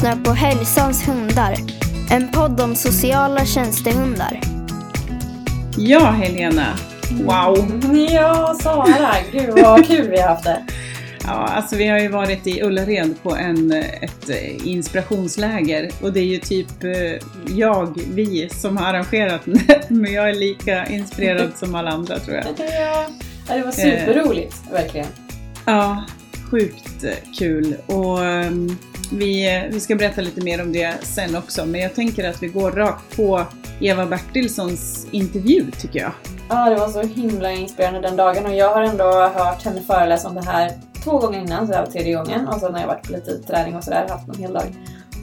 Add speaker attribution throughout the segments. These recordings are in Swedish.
Speaker 1: lyssnar på Hälsans hundar. En podd om sociala tjänstehundar.
Speaker 2: Ja, Helena. Wow!
Speaker 3: Ja, Sara. Gud vad kul vi har haft det.
Speaker 2: Ja, alltså vi har ju varit i Ullared på en, ett eh, inspirationsläger och det är ju typ eh, jag, vi, som har arrangerat det. Men jag är lika inspirerad som alla andra tror jag.
Speaker 3: Ja, det var superroligt, verkligen.
Speaker 2: Ja, sjukt kul. Och um, vi, vi ska berätta lite mer om det sen också. Men jag tänker att vi går rakt på Eva Bertilssons intervju tycker jag.
Speaker 3: Ja, det var så himla inspirerande den dagen och jag har ändå hört henne föreläsa om det här två gånger innan, så det här var tredje gången. Och sen har jag varit på lite träning och sådär, haft någon hel dag.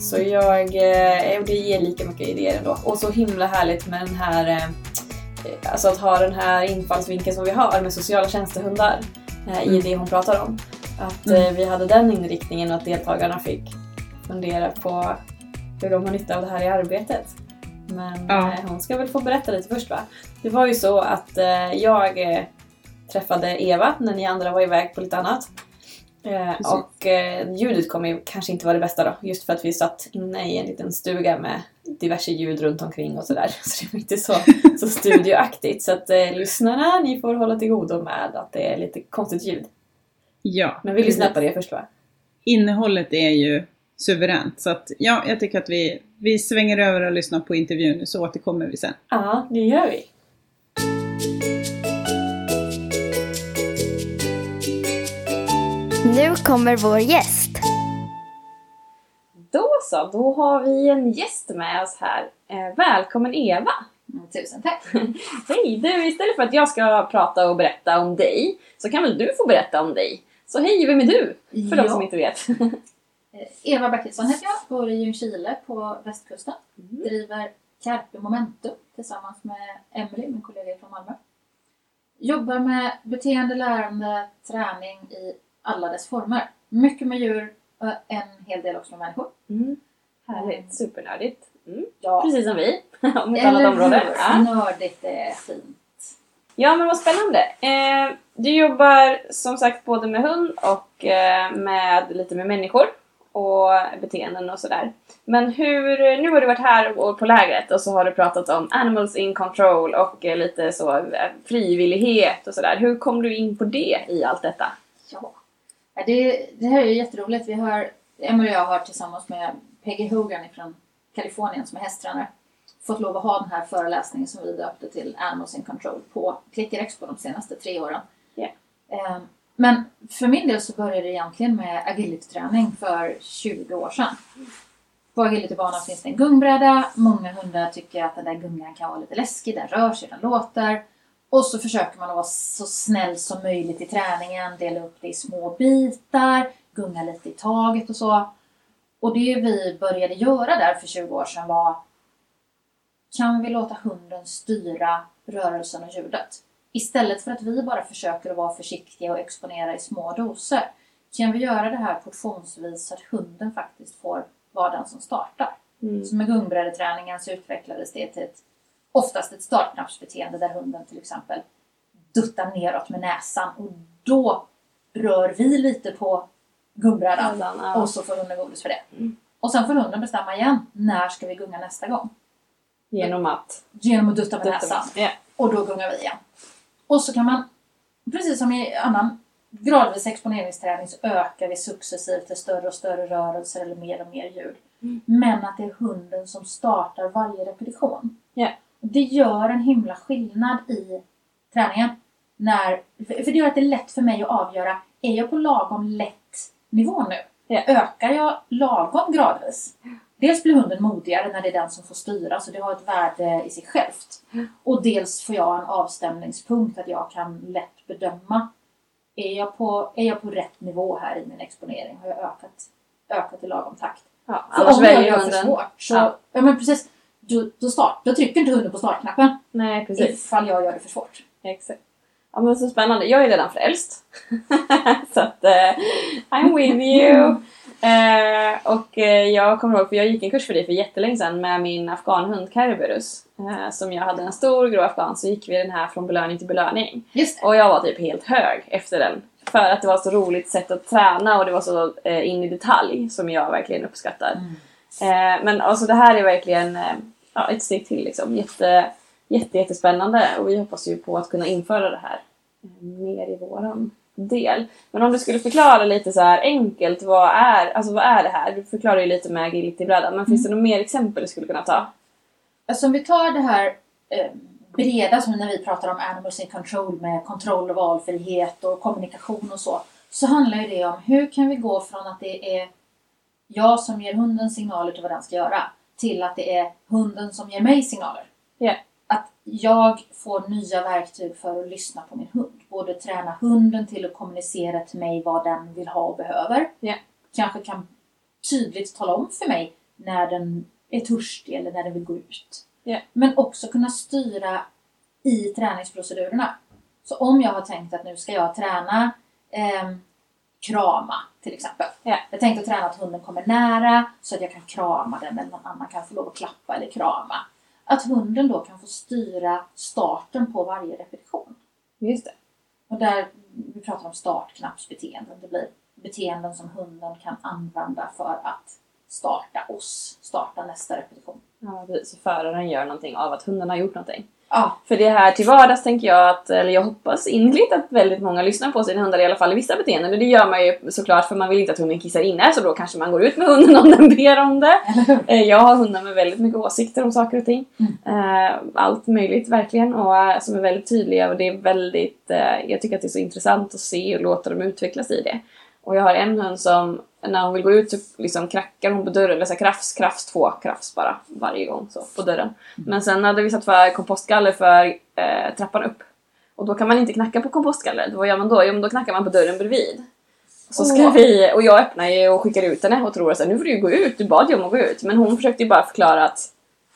Speaker 3: Så jag, eh, det ger lika mycket idéer ändå. Och så himla härligt med den här, eh, alltså att ha den här infallsvinkeln som vi har med sociala tjänstehundar eh, i
Speaker 2: Mm.
Speaker 3: det hon pratar om. Att
Speaker 2: Mm.
Speaker 3: eh, vi hade den inriktningen och att deltagarna fick fundera på hur de har nytta av det här i arbetet. Men
Speaker 2: Ja.
Speaker 3: eh, hon ska väl få berätta lite först va? Det var ju så att eh, jag träffade Eva när ni andra var iväg på lite annat.
Speaker 2: Precis.
Speaker 3: och ljudet kommer ju kanske inte vara det bästa då, just för att vi satt inne i en liten stuga med diverse ljud runt omkring och sådär. Så det var inte så, så studioaktigt. Så att eh, lyssnarna, ni får hålla till godo med att det är lite konstigt ljud.
Speaker 2: Ja,
Speaker 3: Men vi lyssnar på det först va?
Speaker 2: Innehållet är ju suveränt. Så att, ja, jag tycker att vi, vi svänger över och lyssnar på intervjun så återkommer vi sen.
Speaker 3: Ja, det gör vi.
Speaker 1: Nu kommer vår gäst.
Speaker 3: Då så, då har vi en gäst med oss här. Eh, välkommen Eva!
Speaker 4: Tusen tack!
Speaker 3: Hej! Du, istället för att jag ska prata och berätta om dig så kan väl du få berätta om dig? Så hej, vem är du? För de
Speaker 4: Ja.
Speaker 3: som inte vet.
Speaker 4: Eh, Eva Bertilsson heter jag, bor i Ljungskile på västkusten. Driver Carpe Momentum tillsammans med Emily, min kollega från Malmö. Jobbar med beteende, lärande, träning i alla dess former. Mycket med djur, och en hel del också med människor.
Speaker 3: Mm. Härligt, supernördigt. Mm.
Speaker 4: Ja,
Speaker 3: Precis som vi, om ett annat område.
Speaker 4: hur?
Speaker 3: Ja.
Speaker 4: Nördigt är fint
Speaker 3: ja, men vad spännande. Eh, du jobbar som sagt både med hund och eh, med lite med människor och beteenden och sådär. Men hur, nu har du varit här och på lägret och så har du pratat om animals in control och eh, lite så eh, frivillighet och sådär. Hur kom du in på det i allt detta?
Speaker 4: Ja. Det, det här är ju jätteroligt. Vi har, Emily och jag har tillsammans med Peggy Hogan från Kalifornien som är hästtränare fått lov att ha den här föreläsningen som vi döpte till Animals in Control på Clicker Expo de senaste tre åren. Eh, Men för min del så började det egentligen med agilityträning för 20 år sedan. På agilitybanan finns det en gungbräda. Många hundar tycker att den där gungan kan vara lite läskig. Den rör sig, den låter. Och så försöker man att vara så snäll som möjligt i träningen, dela upp det i små bitar, gunga lite i taget och så. Och det vi började göra där för 20 år sedan var kan vi låta hunden styra rörelsen och ljudet? Istället för att vi bara försöker att vara försiktiga och exponera i små doser kan vi göra det här portionsvis så att hunden faktiskt får vara den som startar. Så med gungbrädeträningen så utvecklades det till ett, oftast ett startknappsbeteende där hunden till exempel duttar neråt med näsan och då rör vi lite på gungbrädan och så får hunden godis för det. Och sen får hunden bestämma igen, när ska vi gunga nästa gång?
Speaker 3: Genom att
Speaker 4: Genom att dutta med
Speaker 3: dutta
Speaker 4: näsan.
Speaker 3: med- Ja.
Speaker 4: Och då gungar vi igen. Och så kan man, precis som i annan gradvis exponeringsträning så ökar vi successivt till större och större rörelser eller mer och mer ljud. Men att det är hunden som startar varje repetition.
Speaker 3: Ja.
Speaker 4: Det gör en himla skillnad i träningen. När, för det gör att det är lätt för mig att avgöra, är jag på lagom lätt nivå nu?
Speaker 3: Ja.
Speaker 4: Ökar jag lagom gradvis? Dels blir hunden modigare när det är den som får styra, så det har ett värde i sig självt. Och dels får jag en avstämningspunkt, att jag kan lätt bedöma är jag, på, är jag på rätt nivå här i min exponering? Har jag ökat, ökat i lagom takt?
Speaker 3: Ja,
Speaker 4: För
Speaker 3: annars
Speaker 4: om jag
Speaker 3: väljer
Speaker 4: gör för svårt så,
Speaker 3: Ja.
Speaker 4: ja. men precis, då, då, start, då trycker inte hunden på startknappen
Speaker 3: Nej, precis.
Speaker 4: ifall jag gör det för svårt.
Speaker 3: Exakt. Ja men så spännande. Jag är redan frälst. så att eh, I'm with you. Eh, och eh, jag kommer ihåg, för jag gick en kurs för dig för jättelänge sedan med min afghanhund Kerberus. Eh, som jag hade en stor grå afghan så gick vi den här från belöning till belöning.
Speaker 4: Just det.
Speaker 3: Och jag var typ helt hög efter den För att det var så roligt sätt att träna och det var så in i detalj som jag verkligen uppskattar. Eh, men alltså det här är verkligen ja, ett steg till liksom. Jätte, jätte, jättespännande och vi hoppas ju på att kunna införa det här mer i våran del. Men om du skulle förklara lite så här enkelt, vad är, alltså vad är det här? Du förklarar ju lite med agility-brädan, men finns det några mer exempel du skulle kunna ta?
Speaker 4: Alltså om vi tar det här eh, breda som när vi pratar om animals in control med kontroll och valfrihet och kommunikation och så. Så handlar ju det om hur kan vi gå från att det är jag som ger hunden signaler till vad den ska göra till att det är hunden som ger mig signaler.
Speaker 3: Ja.
Speaker 4: Att jag får nya verktyg för att lyssna på min hund. Både träna hunden till att kommunicera till mig vad den vill ha och behöver.
Speaker 3: Ja.
Speaker 4: Kanske kan tydligt tala om för mig när den är törstig eller när den vill gå ut.
Speaker 3: Ja.
Speaker 4: Men också kunna styra i träningsprocedurerna. Så om jag har tänkt att nu ska jag träna ehm, krama till exempel.
Speaker 3: Ja.
Speaker 4: Jag tänkte träna att hunden kommer nära så att jag kan krama den eller någon annan kan få lov att klappa eller krama. Att hunden då kan få styra starten på varje repetition.
Speaker 3: Just det.
Speaker 4: Och där vi pratar om startknappsbeteenden. Det blir beteenden som hunden kan använda för att starta oss, starta nästa repetition.
Speaker 3: Ja, precis. Så föraren gör någonting av att hunden har gjort någonting.
Speaker 4: Ja,
Speaker 3: För det här till vardags tänker jag att, eller jag hoppas innerligt att väldigt många lyssnar på sina hundar i alla fall i vissa beteenden. Och det gör man ju såklart för man vill inte att hunden kissar inne så då kanske man går ut med hunden om den ber om det. Eh, Jag har hundar med väldigt mycket åsikter om saker och ting. Eh, Allt möjligt verkligen och eh, som är väldigt tydliga och det är väldigt, jag tycker att det är så intressant att se och låta dem utvecklas i det. Och jag har en hund som när hon vill gå ut så liksom krackar hon på dörren, eller så här krafs, krafs, två krafs bara varje gång så på dörren. Men sen hade vi satt för kompostgaller för eh, trappan upp. Och då kan man inte knacka på kompostgallret. Vad gör man då? Jo men då knackar man på dörren bredvid. Så ska
Speaker 4: Åh.
Speaker 3: vi, och jag öppnar ju och skickar ut henne och tror att nu får du ju gå ut, du bad ju om att gå ut. Men hon försökte ju bara förklara att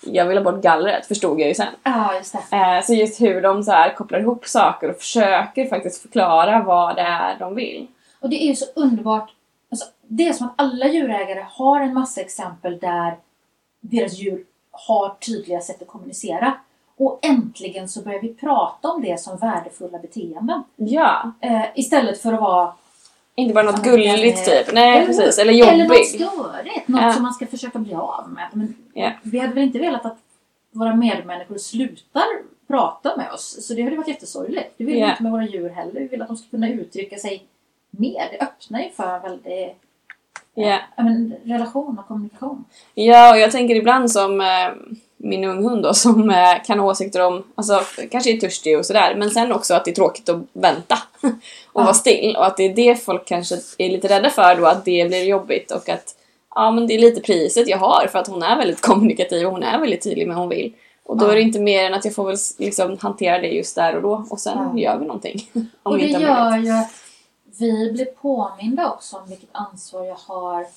Speaker 3: jag vill ha bort gallret, förstod jag ju sen.
Speaker 4: Ja, just det.
Speaker 3: Eh, så just hur de så här kopplar ihop saker och försöker faktiskt förklara vad det är de vill.
Speaker 4: Och det är ju så underbart. Det är som att alla djurägare har en massa exempel där deras djur har tydliga sätt att kommunicera. Och äntligen så börjar vi prata om det som värdefulla beteenden.
Speaker 3: Ja,
Speaker 4: Eh, istället för att vara...
Speaker 3: inte bara något gulligt
Speaker 4: eller-
Speaker 3: typ. Nej
Speaker 4: eller-
Speaker 3: precis, eller
Speaker 4: Eller något störigt. Något
Speaker 3: Ja.
Speaker 4: som man ska försöka bli av med. Men
Speaker 3: Ja.
Speaker 4: Vi hade väl inte velat att våra medmänniskor slutar prata med oss. Så det hade varit jättesorgligt. Det vill vi
Speaker 3: Ja.
Speaker 4: inte med våra djur heller. Vi vill att de ska kunna uttrycka sig mer. Det öppnar ju för väldigt
Speaker 3: Ja.
Speaker 4: ja, men, relation och kommunikation.
Speaker 3: Ja, och jag tänker ibland som eh, min unghund då som eh, kan ha åsikter om, alltså kanske är törstig och sådär, men sen också att det är tråkigt att vänta och
Speaker 4: Ja.
Speaker 3: vara still och att det är det folk kanske är lite rädda för då, att det blir jobbigt och att ja, men det är lite priset jag har för att hon är väldigt kommunikativ och hon är väldigt tydlig med vad hon vill. Och då är det inte mer än att jag får väl liksom hantera det just där och då och sen
Speaker 4: Ja.
Speaker 3: gör vi någonting. Om
Speaker 4: och det
Speaker 3: inte
Speaker 4: gör ju att vi blir påminda också om vilket ansvar jag har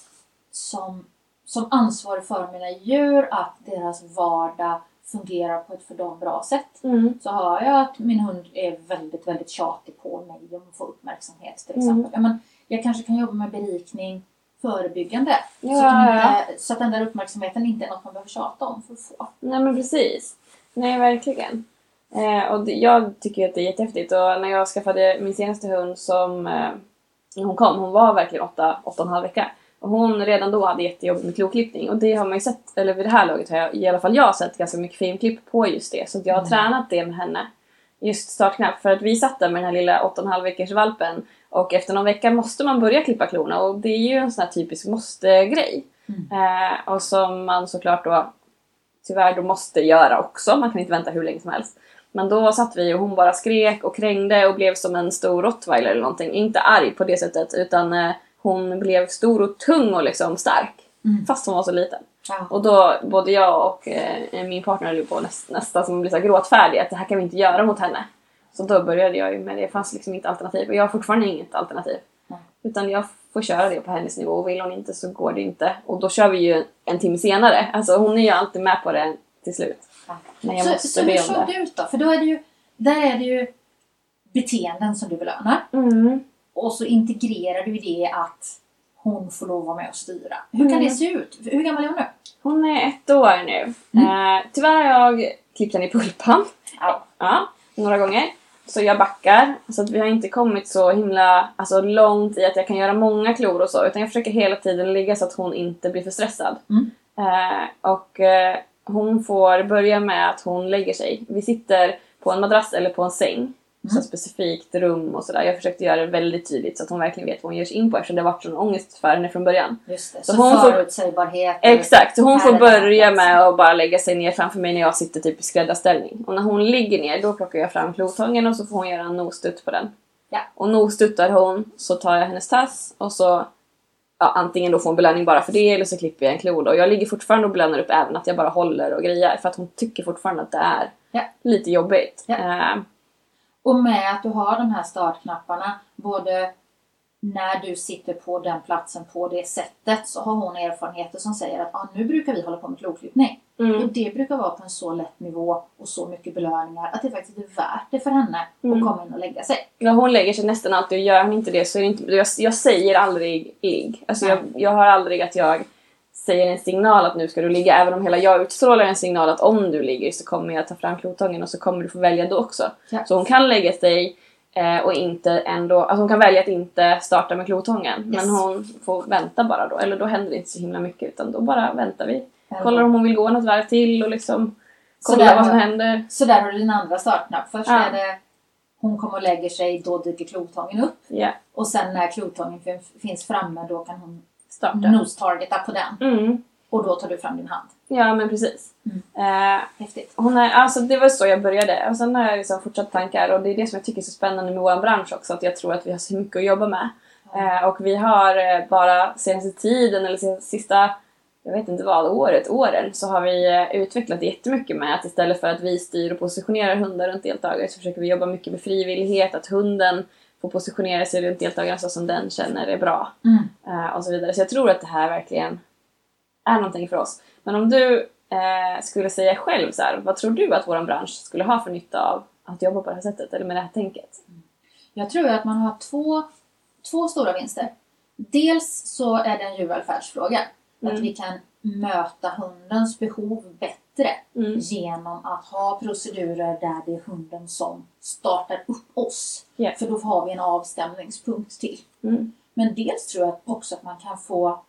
Speaker 4: som, som ansvarig för mina djur, att deras vardag fungerar på ett för dem bra sätt.
Speaker 3: Mm.
Speaker 4: Så har jag att min hund är väldigt, väldigt tjatig på mig om att få uppmärksamhet till
Speaker 3: Mm.
Speaker 4: exempel. Ja, men jag kanske kan jobba med berikning förebyggande. så,
Speaker 3: Ja,
Speaker 4: att de
Speaker 3: ja.
Speaker 4: inte, så att den där uppmärksamheten inte är något man behöver tjata om för att få.
Speaker 3: Nej men precis. Nej verkligen. Eh, och det, jag tycker att det är jättehäftigt och när jag skaffade min senaste hund som eh, när hon kom, hon var verkligen åtta, åtta och en halv vecka. Och hon redan då hade jättejobbigt med kloklippning och det har man ju sett, eller vid det här laget har jag i alla fall jag sett ganska mycket filmklipp på just det. Så jag har
Speaker 4: Mm.
Speaker 3: tränat det med henne. Just startknapp. För att vi satt där med den här lilla åtta och en halv veckors valpen och efter någon vecka måste man börja klippa klorna och det är ju en sån här typisk måste-grej.
Speaker 4: Mm.
Speaker 3: Eh, och som man såklart då tyvärr då måste göra också. Man kan inte vänta hur länge som helst. Men då satt vi och hon bara skrek och krängde och blev som en stor rottweiler eller någonting. Inte arg på det sättet utan eh, hon blev stor och tung och liksom stark.
Speaker 4: Mm.
Speaker 3: Fast hon var så liten.
Speaker 4: Ja.
Speaker 3: Och då, både jag och eh, min partner höll på näst, nästan som blir så här gråtfärdig att det här kan vi inte göra mot henne. Så då började jag ju med det. Det fanns liksom inte alternativ. Och jag har fortfarande inget alternativ.
Speaker 4: Nej.
Speaker 3: Utan jag får köra det på hennes nivå och vill hon inte så går det inte. Och då kör vi ju en timme senare. Alltså hon är ju alltid med på det till slut. Men jag
Speaker 4: Så,
Speaker 3: måste
Speaker 4: så hur
Speaker 3: be
Speaker 4: såg
Speaker 3: om det.
Speaker 4: det ut då? För då är det ju, där är det ju beteenden som du belönar.
Speaker 3: Mm.
Speaker 4: Och så integrerar du i det att hon får lov att vara med och styra. Hur kan
Speaker 3: Mm.
Speaker 4: det se ut? Hur gammal är hon nu?
Speaker 3: Hon är ett år nu.
Speaker 4: Mm.
Speaker 3: Eh, tyvärr har jag klippt henne i pulpan.
Speaker 4: Ja.
Speaker 3: Ja, några gånger. så jag backar. Så att vi har inte kommit så himla alltså, långt i att jag kan göra många klor och så. Utan jag försöker hela tiden ligga så att hon inte blir för stressad.
Speaker 4: Mm.
Speaker 3: Eh, och eh, hon får börja med att hon lägger sig. Vi sitter på en madrass eller på en säng. Så specifikt rum och sådär. Jag försökte göra det väldigt tydligt så att hon verkligen vet vad hon ger sig in på eftersom det varit sån ångest för henne från början.
Speaker 4: Just det.
Speaker 3: Så
Speaker 4: Så,
Speaker 3: hon får-
Speaker 4: förutsägbarhet.
Speaker 3: Exakt, så hon får börja med att bara lägga sig ner framför mig när jag sitter typ i skräddarställning. Och när hon ligger ner då plockar jag fram klotången och så får hon göra en nosdutt på den.
Speaker 4: Ja.
Speaker 3: Och nosduttar hon så tar jag hennes tass och så ja, antingen då får hon belöning bara för det eller så klipper jag en klo då. Och jag ligger fortfarande och belönar upp även att jag bara håller och grejer för att hon tycker fortfarande att det är
Speaker 4: Ja.
Speaker 3: lite jobbigt.
Speaker 4: Ja.
Speaker 3: Eh,
Speaker 4: Och med att du har de här startknapparna, både när du sitter på den platsen på det sättet så har hon erfarenheter som säger att ah, nu brukar vi hålla på med kloklippning.
Speaker 3: mm.
Speaker 4: Och det brukar vara på en så lätt nivå och så mycket belöningar att det faktiskt är värt det för henne
Speaker 3: Mm.
Speaker 4: att komma in och lägga sig.
Speaker 3: När hon lägger sig nästan alltid och gör hon inte det så är det inte, jag, jag säger aldrig ligg. Alltså jag, jag har aldrig att jag säger en signal att nu ska du ligga även om hela jag utstrålar en signal att om du ligger så kommer jag ta fram klotången och så kommer du få välja då också.
Speaker 4: Ja.
Speaker 3: Så hon kan lägga sig eh, och inte ändå, alltså hon kan välja att inte starta med klotången
Speaker 4: Yes.
Speaker 3: men hon får vänta bara då eller då händer det inte så himla mycket utan då bara väntar vi.
Speaker 4: Eller-
Speaker 3: Kollar om hon vill gå något varv till och liksom
Speaker 4: Så
Speaker 3: kolla
Speaker 4: där
Speaker 3: vad som händer.
Speaker 4: Så där har du din andra startknapp. Först
Speaker 3: Ja.
Speaker 4: är det hon kommer och lägger sig, då dyker klotången upp.
Speaker 3: Ja,
Speaker 4: Och sen när klotången fin- finns framme då kan hon
Speaker 3: starta.
Speaker 4: nose-targeta på den.
Speaker 3: Mm.
Speaker 4: Och då tar du fram din hand.
Speaker 3: Ja men precis. Eh,
Speaker 4: Häftigt.
Speaker 3: Hon är, alltså det var så jag började och sen har jag liksom fortsatt tankar och det är det som jag tycker är så spännande med vår bransch också att jag tror att vi har så mycket att jobba med. Eh, och vi har eh, bara senaste tiden eller sista, jag vet inte vad, året, åren så har vi eh, utvecklat jättemycket med att istället för att vi styr och positionerar hundar runt deltagare så försöker vi jobba mycket med frivillighet, att hunden får positionera sig runt deltagaren så som den känner är bra.
Speaker 4: Mm.
Speaker 3: Eh, och så vidare. Så jag tror att det här verkligen är någonting för oss. Men om du eh, skulle säga själv så här, vad tror du att vår bransch skulle ha för nytta av att jobba på det här sättet eller med det här tänket?
Speaker 4: Jag tror att man har två, två stora vinster. Dels så är det en djurvälfärdsfråga.
Speaker 3: Mm.
Speaker 4: Att vi kan möta hundens behov bättre
Speaker 3: Mm.
Speaker 4: genom att ha procedurer där det är hunden som startar upp oss.
Speaker 3: Ja.
Speaker 4: För då har vi en avstämningspunkt till.
Speaker 3: Mm.
Speaker 4: Men dels tror jag också att man kan få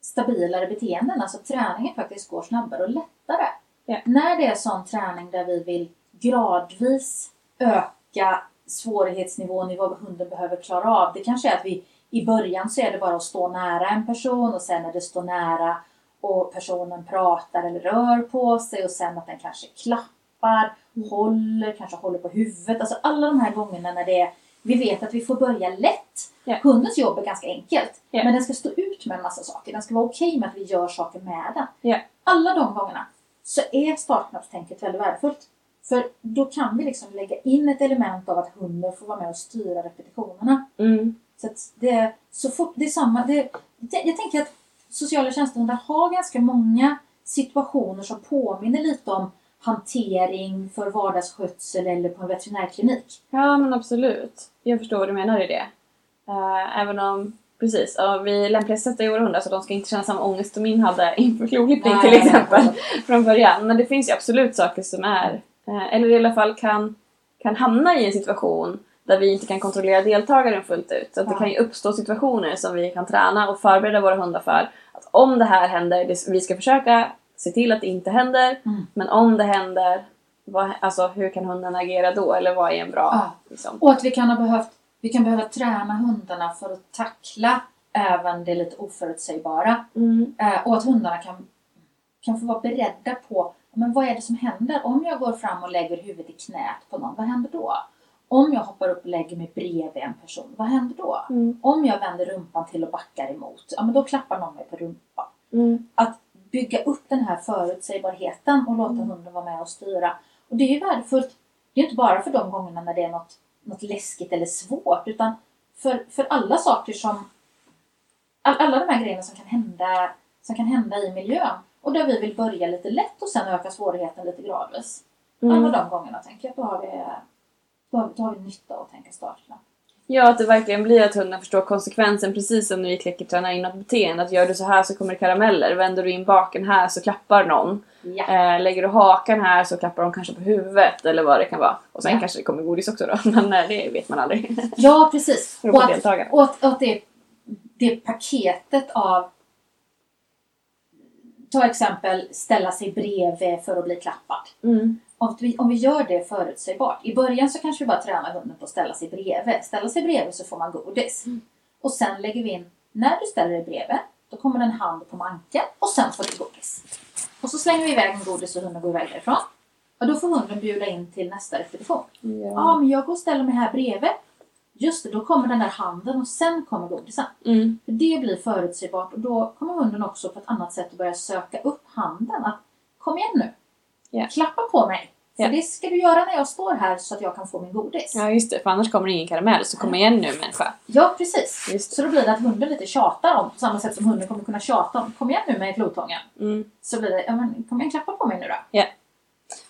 Speaker 4: stabilare beteenden, alltså träningen faktiskt går snabbare och lättare.
Speaker 3: Ja.
Speaker 4: När det är sån träning där vi vill gradvis öka svårighetsnivån i vad hunden behöver klara av. Det kanske är att vi i början så är det bara att stå nära en person och sen när det står nära och personen pratar eller rör på sig och sen att den kanske klappar, håller, kanske håller på huvudet. Alltså alla de här gångerna när det är vi vet att vi får börja lätt.
Speaker 3: Ja.
Speaker 4: Hundens jobb är ganska enkelt.
Speaker 3: Ja.
Speaker 4: Men den ska stå ut med en massa saker. Den ska vara okej med att vi gör saker med den.
Speaker 3: Ja.
Speaker 4: Alla de gångerna så är startknappstänket väldigt värdefullt. För då kan vi liksom lägga in ett element av att hunden får vara med och styra repetitionerna.
Speaker 3: Mm.
Speaker 4: Så det, så fort, det är samma. Det, jag tänker att sociala tjänstehundar har ganska många situationer som påminner lite om hantering för vardagsskötsel eller på en veterinärklinik.
Speaker 3: Ja men absolut. Jag förstår vad du menar i det. Eh, även om, precis, ja, vi lämpligen sätter i hundar så de ska inte känna samma ångest som min hade inför kloklippning
Speaker 4: Nej,
Speaker 3: till exempel. från början. Men det finns ju absolut saker som är, eh, eller i alla fall kan, kan hamna i en situation där vi inte kan kontrollera deltagaren fullt ut. Så att det
Speaker 4: Ja.
Speaker 3: kan ju uppstå situationer som vi kan träna och förbereda våra hundar för. Att om det här händer, det, vi ska försöka se till att det inte händer.
Speaker 4: Mm.
Speaker 3: Men om det händer, vad, alltså, hur kan hunden agera då? Eller vad är en bra...
Speaker 4: Ja.
Speaker 3: Liksom?
Speaker 4: Och att vi kan, ha behövt, vi kan behöva träna hundarna för att tackla även det lite oförutsägbara.
Speaker 3: Mm.
Speaker 4: Eh, och att hundarna kan, kan få vara beredda på men vad är det som händer om jag går fram och lägger huvudet i knät på någon. Vad händer då? Om jag hoppar upp och lägger mig bredvid en person, vad händer då?
Speaker 3: Mm.
Speaker 4: Om jag vänder rumpan till och backar emot, ja men då klappar någon mig på rumpan.
Speaker 3: Mm.
Speaker 4: Att bygga upp den här förutsägbarheten och låta hunden vara med och styra. Och det är ju värdefullt, det är inte bara för de gångerna när det är något, något läskigt eller svårt, utan för, för alla saker som all, alla de här grejerna som kan, hända, som kan hända i miljön. Och där vi vill börja lite lätt och sen öka svårigheten lite gradvis.
Speaker 3: Mm.
Speaker 4: Alla de gångerna tänker jag då har vi, då har, vi- då har vi nytta av att tänka startknapp.
Speaker 3: Ja, att det verkligen blir att hunden förstår konsekvensen precis som när vi klickertränar in något beteende. Att gör du så här så kommer det karameller. Vänder du in baken här så klappar någon.
Speaker 4: Ja.
Speaker 3: Eh, lägger du hakan här så klappar de kanske på huvudet eller vad det kan vara. Och sen
Speaker 4: Ja.
Speaker 3: kanske det kommer godis också då. Men eh, det vet man aldrig.
Speaker 4: ja, precis. Och att, och att, och att det, det paketet av Ta exempel ställa sig bredvid för att bli klappad.
Speaker 3: Mm.
Speaker 4: Om vi, om vi gör det förutsägbart. I början så kanske vi bara tränar hunden på att ställa sig bredvid. Ställa sig bredvid så får man godis. Och sen lägger vi in, när du ställer dig bredvid, då kommer en hand på manken och sen får du godis. Och så slänger vi iväg en godis och hunden går iväg därifrån. Och då får hunden bjuda in till nästa repetition. Ja,
Speaker 3: Ja.
Speaker 4: men jag går och ställer mig här bredvid. Just det, då kommer den där handen och sen kommer godisen.
Speaker 3: Mm.
Speaker 4: För det blir förutsägbart och då kommer hunden också på ett annat sätt att börja söka upp handen. Att kom igen nu!
Speaker 3: Ja.
Speaker 4: Klappa på mig! För
Speaker 3: Ja.
Speaker 4: det ska du göra när jag står här så att jag kan få min godis.
Speaker 3: ja, just det. För annars kommer det ingen karamell. Så kom igen nu människa.
Speaker 4: Ja, precis.
Speaker 3: Just det.
Speaker 4: Så då blir det att hunden lite tjatar om, på samma sätt som hunden kommer kunna tjata om kom igen nu med flodtången.
Speaker 3: Mm.
Speaker 4: Så blir det, ja men kom igen klappa på mig nu då.
Speaker 3: Ja,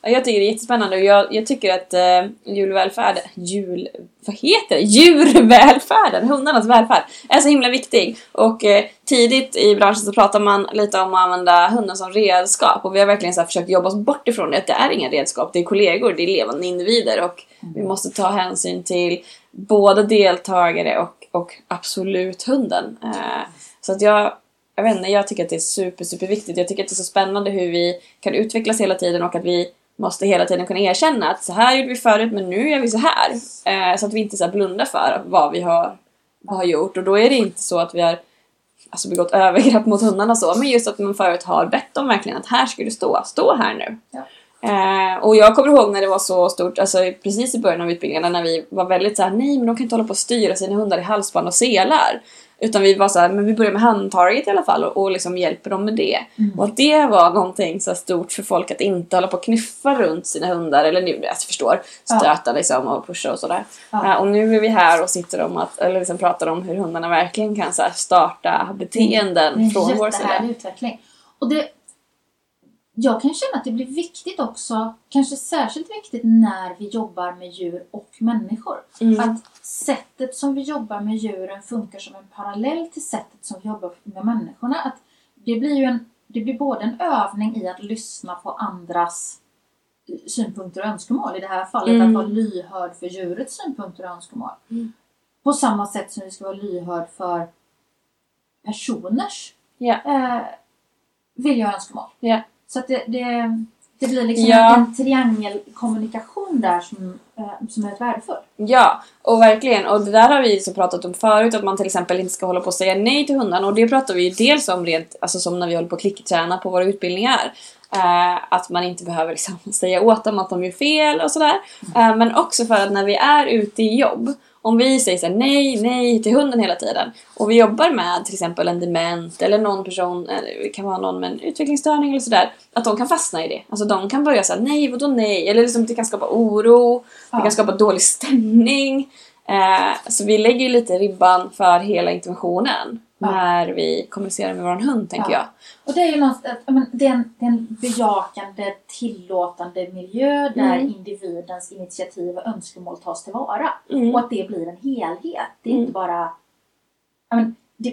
Speaker 3: jag tycker det är jättespännande och jag, jag tycker att eh, julvälfärden, jul, vad heter det? Djurvälfärden, hundarnas välfärd, är så himla viktig. Och eh, tidigt i branschen så pratar man lite om att använda hunden som redskap och vi har verkligen så försökt jobba oss bort ifrån det, att det är inga redskap, det är kollegor, det är levande individer och vi måste ta hänsyn till både deltagare och, och absolut hunden. Eh, så att jag, jag vet inte, jag tycker att det är super, super viktigt. Jag tycker att det är så spännande hur vi kan utvecklas hela tiden och att vi måste hela tiden kunna erkänna att så här gjorde vi förut men nu gör vi så här. Eh, så att vi inte så blundar för vad vi har, har gjort. Och då är det inte så att vi har alltså, begått övergrepp mot hundarna så, men just att man förut har bett dem verkligen att här ska du stå, stå här nu.
Speaker 4: Ja.
Speaker 3: Eh, och jag kommer ihåg när det var så stort, alltså precis i början av utbildningarna när vi var väldigt så här: nej men de kan inte hålla på och styra sina hundar i halsband och selar. Utan vi var så här, men vi börjar med handtarget i alla fall och, och liksom hjälper dem med det. Och att det var någonting så stort för folk att inte hålla på och knuffa runt sina hundar, eller nu, jag förstår,
Speaker 4: Ja.
Speaker 3: stöta liksom och pusha och sådär.
Speaker 4: Ja.
Speaker 3: Eh, och nu är vi här och sitter om att, eller liksom pratar om hur hundarna verkligen kan så starta beteenden
Speaker 4: Det är
Speaker 3: från vår sida.
Speaker 4: jättehärlig utveckling. Och det, jag kan känna att det blir viktigt också, kanske särskilt viktigt när vi jobbar med djur och människor.
Speaker 3: Mm.
Speaker 4: Att sättet som vi jobbar med djuren funkar som en parallell till sättet som vi jobbar med människorna. Att det blir ju en, det blir både en övning i att lyssna på andras synpunkter och önskemål. I det här fallet
Speaker 3: Mm.
Speaker 4: att vara lyhörd för djurets synpunkter och önskemål.
Speaker 3: Mm.
Speaker 4: På samma sätt som vi ska vara lyhörd för personers
Speaker 3: Ja.
Speaker 4: eh, vilja och önskemål.
Speaker 3: Ja.
Speaker 4: Så att det, det, det blir liksom
Speaker 3: Ja.
Speaker 4: en, triangelkommunikation där som, eh, som är värdefull.
Speaker 3: Ja, och verkligen. Och det där har vi så pratat om förut, att man till exempel inte ska hålla på och säga nej till hundarna. Och det pratar vi ju dels om rent, alltså som när vi håller på att klickträna på våra utbildningar. Eh, att man inte behöver liksom säga åt dem att de gör fel och sådär. Eh, men också för att när vi är ute i jobb, om vi säger så nej, nej till hunden hela tiden och vi jobbar med till exempel en dement eller någon person, eller det kan vara någon med en utvecklingsstörning eller sådär, att de kan fastna i det. Alltså de kan börja säga nej, vadå nej? Eller liksom det kan skapa oro, det
Speaker 4: Ja.
Speaker 3: kan skapa dålig stämning. Eh, så vi lägger ju lite ribban för hela interventionen. När vi kommunicerar med vår hund, tänker
Speaker 4: Ja.
Speaker 3: jag.
Speaker 4: Och det är ju ja, men det, är en, det är en bejakande, tillåtande miljö där
Speaker 3: Mm.
Speaker 4: individens initiativ och önskemål tas tillvara.
Speaker 3: Mm.
Speaker 4: Och att det blir en helhet. Det är
Speaker 3: Mm.
Speaker 4: inte bara... Ja, men det,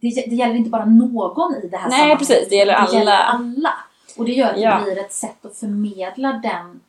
Speaker 4: det, det gäller inte bara någon i det här
Speaker 3: Nej,
Speaker 4: sammanhanget.
Speaker 3: precis. Det gäller alla.
Speaker 4: alla. Och det gör att
Speaker 3: Ja.
Speaker 4: det blir ett sätt att förmedla den,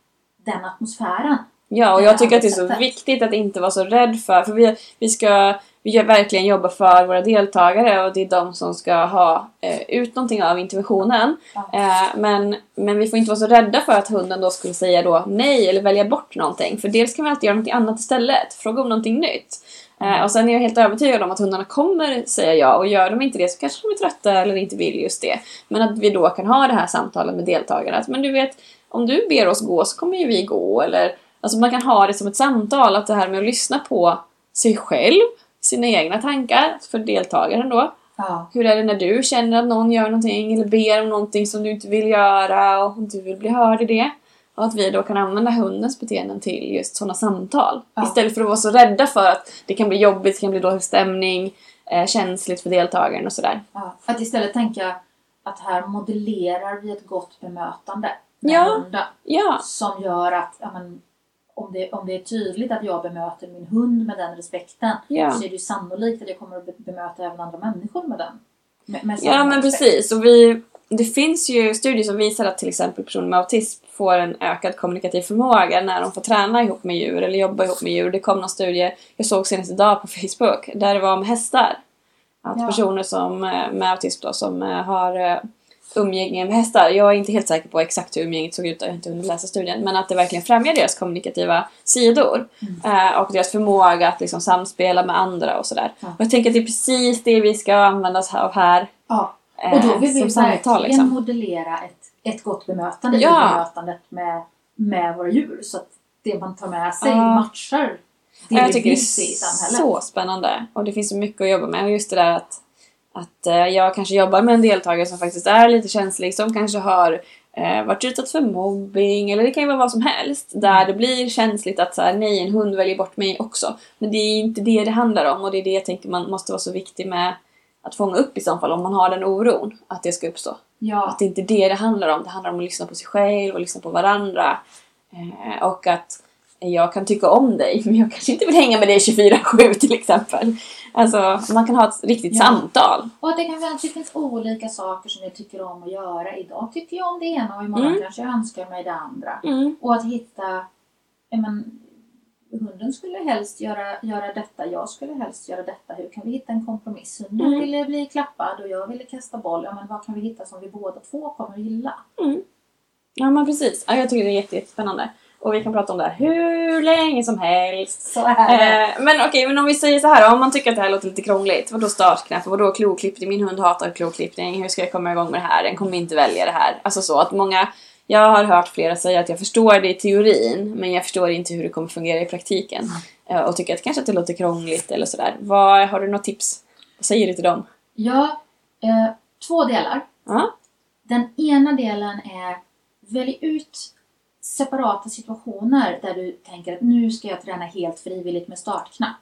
Speaker 4: den atmosfären.
Speaker 3: Ja, och jag tycker att det är så viktigt att inte vara så rädd för, för vi, vi ska vi gör verkligen jobba för våra deltagare och det är de som ska ha eh, ut någonting av interventionen. Eh, men, men vi får inte vara så rädda för att hunden då skulle säga då nej eller välja bort någonting. För dels kan vi alltid göra någonting annat istället, fråga om någonting nytt. Eh, och sen är jag helt övertygad om att hundarna kommer säga ja och gör de inte det så kanske de är trötta eller inte vill just det. Men att vi då kan ha det här samtalet med deltagarna. Att, men du vet, om du ber oss gå så kommer ju vi gå. Eller, alltså man kan ha det som ett samtal, att det här med att lyssna på sig själv, sina egna tankar för deltagaren då.
Speaker 4: Ja.
Speaker 3: Hur är det när du känner att någon gör någonting eller ber om någonting som du inte vill göra och du vill bli hörd i det? Och att vi då kan använda hundens beteenden till just sådana samtal.
Speaker 4: Ja.
Speaker 3: Istället för att vara så rädda för att det kan bli jobbigt, det kan bli dålig stämning, eh, känsligt för deltagaren och sådär.
Speaker 4: Ja. Att istället tänka att här modellerar vi ett gott bemötande med
Speaker 3: Ja.
Speaker 4: hunden.
Speaker 3: Ja,
Speaker 4: Som gör att ja, men, om det, om det är tydligt att jag bemöter min hund med den respekten
Speaker 3: Ja.
Speaker 4: så är det ju sannolikt att jag kommer att be- bemöta även andra människor med den. Med, med
Speaker 3: Ja men
Speaker 4: respekt.
Speaker 3: precis. Och vi, det finns ju studier som visar att till exempel personer med autism får en ökad kommunikativ förmåga när de får träna ihop med djur eller jobba ihop med djur. Det kom någon studie jag såg senast idag på Facebook där det var om hästar. Att
Speaker 4: Ja.
Speaker 3: personer som, eh, med autism då, som eh, har eh, umgänge med hästar. Jag är inte helt säker på exakt hur umgänget såg ut, jag har inte hunnit läsa studien. Men att det verkligen främjar deras kommunikativa sidor. Eh, och deras förmåga att liksom samspela med andra och sådär.
Speaker 4: Ja.
Speaker 3: Och jag tänker att det är precis det vi ska använda oss av här.
Speaker 4: Ja.
Speaker 3: eh,
Speaker 4: Och då vill vi verkligen
Speaker 3: samtal liksom.
Speaker 4: modellera ett, ett gott bemötande
Speaker 3: Ja.
Speaker 4: i bemötandet med, med våra djur. Så att det man tar med sig
Speaker 3: Ja.
Speaker 4: matchar det
Speaker 3: Ja, jag
Speaker 4: vi
Speaker 3: tycker det är så spännande. Och det finns så mycket att jobba med. Och just det där att, att eh, jag kanske jobbar med en deltagare som faktiskt är lite känslig, som kanske har eh, varit utsatt för mobbing, eller det kan ju vara vad som helst. Där det blir känsligt att så här, nej, en hund väljer bort mig också. Men det är inte det det handlar om och det är det jag tänker man måste vara så viktig med att fånga upp i så fall om man har den oron att det ska uppstå.
Speaker 4: Ja.
Speaker 3: Att det inte är det det handlar om. Det handlar om att lyssna på sig själv och lyssna på varandra. Eh, och att jag kan tycka om dig, men jag kanske inte vill hänga med dig 24-7 till exempel. Alltså, man kan ha ett riktigt
Speaker 4: Ja.
Speaker 3: samtal.
Speaker 4: Och att det kan att det finns olika saker som jag tycker om att göra. Idag tycker jag om det ena och imorgon
Speaker 3: Mm.
Speaker 4: kanske jag önskar mig det andra.
Speaker 3: Mm.
Speaker 4: Och att hitta, men, hunden skulle helst göra, göra detta, jag skulle helst göra detta. Hur kan vi hitta en kompromiss? Hunden
Speaker 3: Mm.
Speaker 4: ville bli klappad och jag ville kasta boll. Ja, men vad kan vi hitta som vi båda två kommer att gilla?
Speaker 3: Ja, men precis. Ja, jag tycker det är jätte- jättespännande. Och vi kan prata om det här hur länge som helst.
Speaker 4: Så är det.
Speaker 3: Eh, men okej, men om vi säger så här om man tycker att det här låter lite krångligt. Vadå startknapp? Vadå kloklippning? Min hund hatar kloklippning. Hur ska jag komma igång med det här? Den kommer inte välja det här. Alltså så att många... Jag har hört flera säga att jag förstår det i teorin, men jag förstår inte hur det kommer fungera i praktiken. Eh, och tycker att kanske att det låter krångligt eller sådär. Vad, har du något tips? Vad säger du till dem?
Speaker 4: Ja, eh, två delar.
Speaker 3: Ja.
Speaker 4: Den ena delen är välj ut separata situationer där du tänker att nu ska jag träna helt frivilligt med startknapp.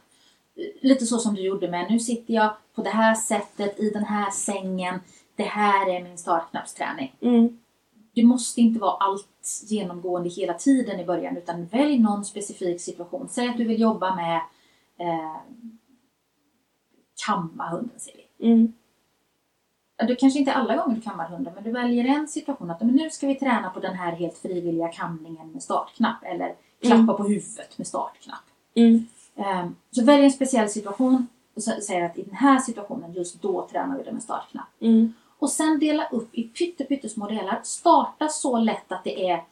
Speaker 4: Lite så som du gjorde med nu sitter jag på det här sättet i den här sängen. Det här är min startknappsträning.
Speaker 3: Mm.
Speaker 4: Det måste inte vara allt genomgående hela tiden i början utan välj någon specifik situation. Säg att du vill jobba med eh, kamma hunden, säger vi.
Speaker 3: Mm.
Speaker 4: Du kanske inte alla gånger du kammar hunden, men du väljer en situation att men nu ska vi träna på den här helt frivilliga kamningen med startknapp eller klappa
Speaker 3: Mm.
Speaker 4: på huvudet med startknapp.
Speaker 3: Mm.
Speaker 4: Ehm, så välj en speciell situation och säger att i den här situationen, just då tränar vi det med startknapp.
Speaker 3: Mm.
Speaker 4: Och sen dela upp i pytte, pyttesmå delar. Starta så lätt att det är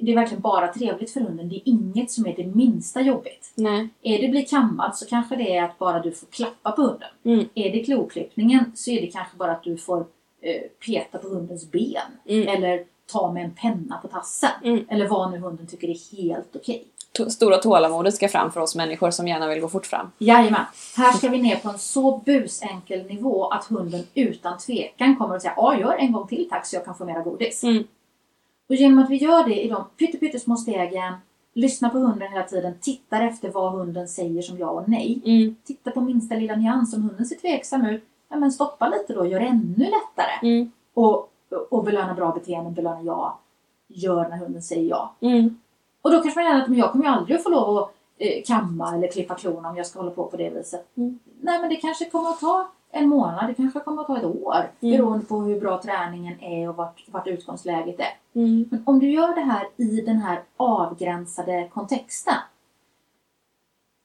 Speaker 4: det är verkligen bara trevligt för hunden. Det är inget som är det minsta jobbigt.
Speaker 3: Nej.
Speaker 4: Är det bli kammad så kanske det är att bara du får klappa på hunden.
Speaker 3: Mm.
Speaker 4: Är det kloklippningen så är det kanske bara att du får eh, peta på hundens ben.
Speaker 3: Mm.
Speaker 4: Eller ta med en penna på tassen.
Speaker 3: Mm.
Speaker 4: Eller vad nu hunden tycker är helt okej.
Speaker 3: To- Stora tålamodet ska fram för oss människor som gärna vill gå fort fram.
Speaker 4: Jajamän. Här ska vi ner på en så busenkel nivå att hunden utan tvekan kommer att säga ja, gör en gång till tack så jag kan få mera godis. Och genom att vi gör det i de pytte, pyttesmå stegen, lyssnar på hunden hela tiden, tittar efter vad hunden säger som ja och nej.
Speaker 3: Mm.
Speaker 4: Titta på minsta lilla nyans. Om hunden ser tveksam ut, ja men stoppa lite då, gör det ännu lättare.
Speaker 3: Mm.
Speaker 4: Och, och belöna bra beteenden, belöna ja. Gör när hunden säger ja.
Speaker 3: Mm.
Speaker 4: Och då kanske man känner att men jag kommer ju aldrig att få lov att eh, kamma eller klippa klorna om jag ska hålla på på det viset.
Speaker 3: Mm.
Speaker 4: Nej men det kanske kommer att ta en månad, det kanske kommer att ta ett år.
Speaker 3: Mm.
Speaker 4: Beroende på hur bra träningen är och vart, vart utgångsläget är.
Speaker 3: Mm.
Speaker 4: Men om du gör det här i den här avgränsade kontexten.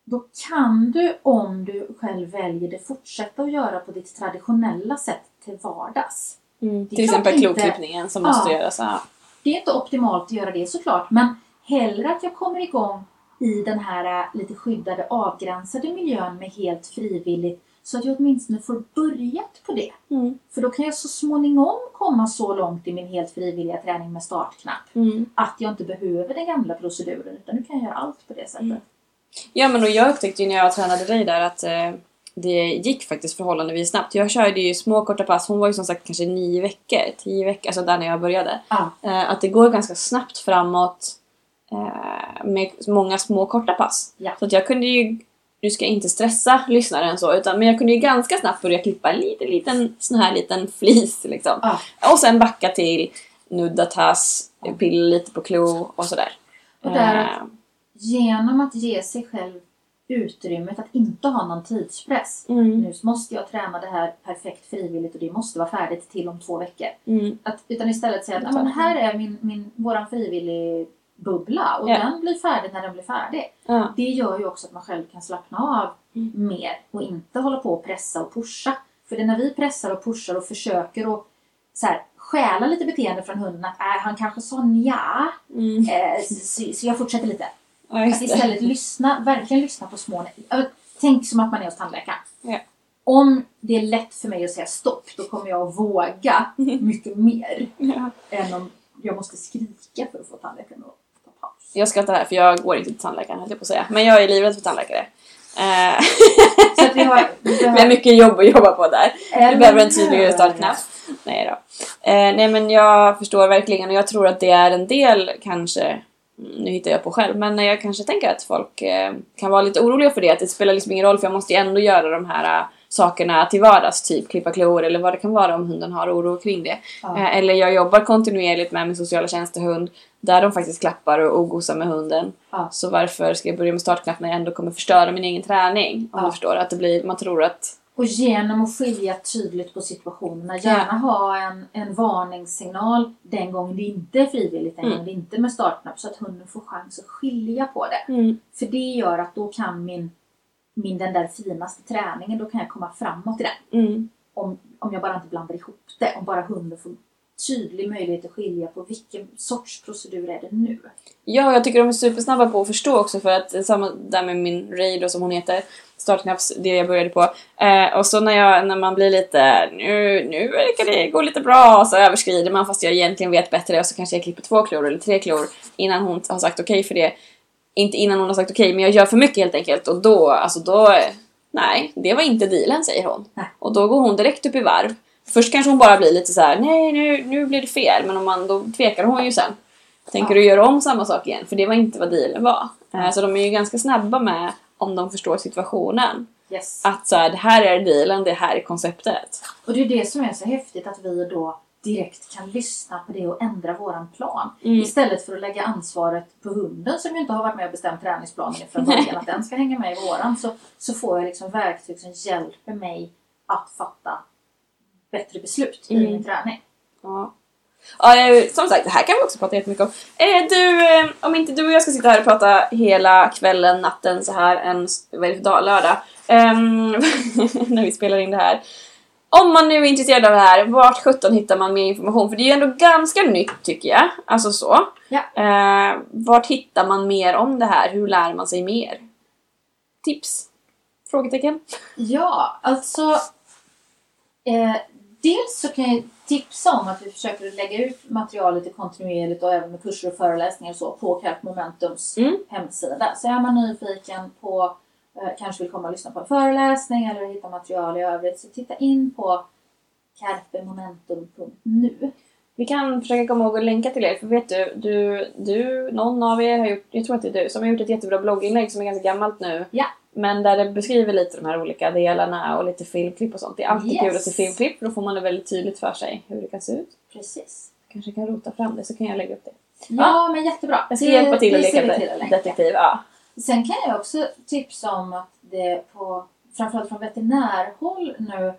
Speaker 4: Då kan du, om du själv väljer det, fortsätta att göra på ditt traditionella sätt till vardags.
Speaker 3: Mm. Till exempel
Speaker 4: inte-
Speaker 3: kloklippningen som
Speaker 4: Ja.
Speaker 3: måste göras. Ja.
Speaker 4: Det är inte optimalt att göra det såklart, men hellre att jag kommer igång i den här äh, lite skyddade, avgränsade miljön med helt frivilligt så att jag åtminstone får börjat på det.
Speaker 3: Mm.
Speaker 4: För då kan jag så småningom komma så långt i min helt frivilliga träning med startknapp
Speaker 3: Mm.
Speaker 4: att jag inte behöver den gamla proceduren utan nu kan jag göra allt på det sättet.
Speaker 3: Mm. Ja men och jag upptäckte ju när jag tränade dig där att eh, det gick faktiskt förhållandevis snabbt. Jag körde ju små korta pass, hon var ju som sagt kanske nio veckor, tio veckor, alltså där när jag började.
Speaker 4: Ja.
Speaker 3: Eh, att det går ganska snabbt framåt eh, med många små korta pass.
Speaker 4: Ja.
Speaker 3: Så att jag kunde ju, nu ska jag inte stressa lyssnaren så, utan, men jag kunde ju ganska snabbt börja klippa en liten, liten sån här liten flis liksom.
Speaker 4: Ja.
Speaker 3: Och sen backa till nudda tass, pilla lite på klo och sådär.
Speaker 4: Och där
Speaker 3: Eh,
Speaker 4: att genom att ge sig själv utrymmet att inte ha någon tidspress.
Speaker 3: Mm.
Speaker 4: Nu måste jag träna det här perfekt frivilligt och det måste vara färdigt till om två veckor.
Speaker 3: Mm.
Speaker 4: Att, utan istället säga att "Ja, men här är min, min, våran frivillig bubbla och
Speaker 3: Ja.
Speaker 4: den blir färdig när den blir färdig.
Speaker 3: Ja.
Speaker 4: Det gör ju också att man själv kan slappna av
Speaker 3: Mm.
Speaker 4: mer och inte hålla på och pressa och pusha. För det är när vi pressar och pushar och försöker att så här, stjäla lite beteende från hunden att äh, han kanske sa nja,
Speaker 3: Mm.
Speaker 4: eh, så, så jag fortsätter lite.
Speaker 3: Ja,
Speaker 4: Att istället lyssna, verkligen lyssna på små Tänk som att man är hos tandläkaren.
Speaker 3: Ja.
Speaker 4: Om det är lätt för mig att säga stopp, då kommer jag att våga mycket mer
Speaker 3: Ja.
Speaker 4: än om jag måste skrika för att få tandläkaren att.
Speaker 3: Jag skrattar här för jag går inte till tandläkaren höll jag på att säga. Men jag är livrädd för tandläkare. Eh,
Speaker 4: Så vi har... Vi
Speaker 3: Vi har mycket jobb att jobba på där. Du behöver en tydligare startknapp. Nej då. Eh, nej men jag förstår verkligen och jag tror att det är en del kanske mm, nu hittar jag på själv, men jag kanske tänker att folk eh, kan vara lite oroliga för det. Att det spelar liksom ingen roll för jag måste ju ändå göra de här sakerna till vardags. Typ klippa klor eller vad det kan vara om hunden har oro kring det.
Speaker 4: Ja.
Speaker 3: Eh, eller jag jobbar kontinuerligt med min sociala tjänstehund där de faktiskt klappar och, och gosar med hunden.
Speaker 4: Ja.
Speaker 3: Så varför ska jag börja med startknapp när jag ändå kommer förstöra min egen träning? Om
Speaker 4: Ja.
Speaker 3: du förstår. Att det blir, man tror att
Speaker 4: Och genom att skilja tydligt på situationerna. Gärna ha en, en varningssignal den gången det inte är frivilligt, den
Speaker 3: Mm.
Speaker 4: gången det inte är med startknapp. Så att hunden får chans att skilja på det.
Speaker 3: mm,
Speaker 4: För det gör att då kan min, min den där finaste träningen, då kan jag komma framåt i den.
Speaker 3: mm,
Speaker 4: Om, om jag bara inte blandar ihop det. Om bara hunden får tydlig möjlighet att skilja på vilken sorts procedur är det nu.
Speaker 3: Ja, jag tycker de är supersnabba på att förstå också för att samma där med min Ray då som hon heter, startknapps, det jag började på. Eh, och så när, jag, när man blir lite, nu, nu verkar det gå lite bra, så överskrider man fast jag egentligen vet bättre och så kanske jag klipper två klor eller tre klor innan hon har sagt okej för det. Inte innan hon har sagt okej, men jag gör för mycket helt enkelt och då, alltså då, nej, det var inte dealen säger hon.
Speaker 4: Nej.
Speaker 3: Och då går hon direkt upp i varv. Först kanske hon bara blir lite så här: nej nu, nu blir det fel, men om man, då tvekar hon ju sen. Tänker
Speaker 4: Ja.
Speaker 3: du göra om samma sak igen? För det var inte vad dealen var. Eh, Så de är ju ganska snabba med, om de förstår situationen,
Speaker 4: Yes.
Speaker 3: att så här, det här är dealen, det här är konceptet.
Speaker 4: Och det är det som är så häftigt att vi då direkt kan lyssna på det och ändra våran plan.
Speaker 3: Mm.
Speaker 4: Istället för att lägga ansvaret på hunden som ju inte har varit med och bestämt träningsplanen från början att den ska hänga med i våran. Så, så får jag liksom verktyg som hjälper mig att fatta bättre beslut i
Speaker 3: Mm.
Speaker 4: min träning.
Speaker 3: Ja. Ja, eh, som sagt, det här kan vi också prata jättemycket om. Eh, du, eh, om inte du och jag ska sitta här och prata hela kvällen, natten så här en, vad är det för dag? Lördag. Ehm, när vi spelar in det här. Om man nu är intresserad av det här, vart 17 hittar man mer information? För det är ju ändå ganska nytt tycker jag. Alltså så.
Speaker 4: Ja.
Speaker 3: Eh, vart hittar man mer om det här? Hur lär man sig mer? Tips? Frågetecken?
Speaker 4: Ja, alltså. Eh, dels så kan jag tipsa om att vi försöker lägga ut materialet i kontinuerligt och även med kurser och föreläsningar och så på Carp Momentums
Speaker 3: Mm.
Speaker 4: hemsida. Så är man nyfiken på, kanske vill komma och lyssna på en föreläsning eller hitta material i övrigt så titta in på carpemomentum.nu.
Speaker 3: Vi kan försöka komma ihåg att länka till er, för vet du, du, du, någon av er har gjort, jag tror att det är du, som har gjort ett jättebra blogginlägg som är ganska gammalt nu.
Speaker 4: Ja.
Speaker 3: Men där det beskriver lite de här olika delarna och lite filmklipp och sånt. Det är alltid
Speaker 4: Yes.
Speaker 3: kul att se filmklipp, för då får man det väldigt tydligt för sig hur det kan se ut.
Speaker 4: Precis.
Speaker 3: Kanske kan rota fram det, så kan jag lägga upp det.
Speaker 4: Ja, men jättebra.
Speaker 3: Jag ska
Speaker 4: Det-
Speaker 3: hjälpa till att leka
Speaker 4: till
Speaker 3: detektiv. Ja.
Speaker 4: Sen kan jag också tipsa om att det på, framförallt från veterinärhåll nu,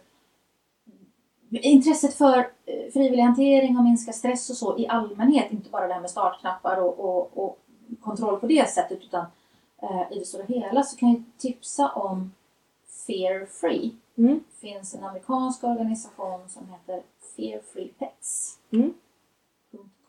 Speaker 4: intresset för eh, frivillig hantering och minska stress och så i allmänhet, inte bara det här med startknappar och, och, och kontroll på det sättet, utan eh, i det stora hela så kan jag tipsa om Fear Free.
Speaker 3: Mm.
Speaker 4: Det finns en amerikansk organisation som heter Fear Free Pets.
Speaker 3: Mm.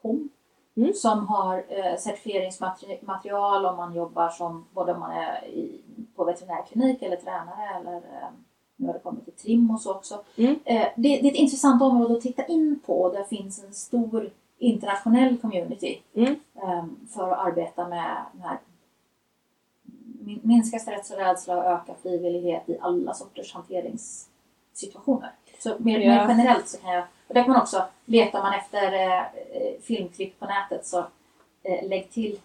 Speaker 4: .com,
Speaker 3: Mm.
Speaker 4: Som har eh, certifieringsmaterial om man jobbar som både om man är i, på veterinärklinik eller tränare eller eh, nu har det kommit till trim och så också.
Speaker 3: Mm.
Speaker 4: Eh, det, det är ett intressant område att titta in på. Där finns en stor internationell community
Speaker 3: Mm.
Speaker 4: eh, för att arbeta med den här min- minska stress och rädsla och öka frivillighet i alla sorters hanteringssituationer. Så mer,
Speaker 3: Ja.
Speaker 4: mer generellt så kan jag, och där kan man också, letar man efter eh, eh, filmklipp på nätet så eh, lägg till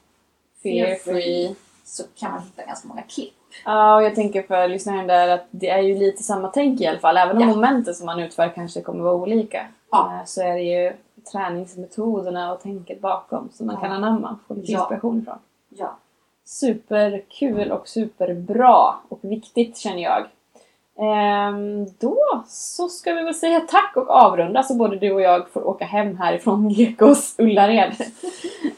Speaker 3: Fear free.
Speaker 4: så kan man hitta ganska många klipp.
Speaker 3: Ja, och jag tänker för lyssnaren där att det är ju lite samma tänk i alla fall. Även om
Speaker 4: Ja.
Speaker 3: momenten som man utför kanske kommer vara olika.
Speaker 4: Ja.
Speaker 3: eh, Så är det ju träningsmetoderna och tänket bakom som man
Speaker 4: Ja.
Speaker 3: kan anamma. Få lite inspiration ifrån.
Speaker 4: Ja.
Speaker 3: superkul och superbra och viktigt känner jag. Ehm, då så ska vi väl säga tack och avrunda så både du och jag får åka hem härifrån Gekås Ullared.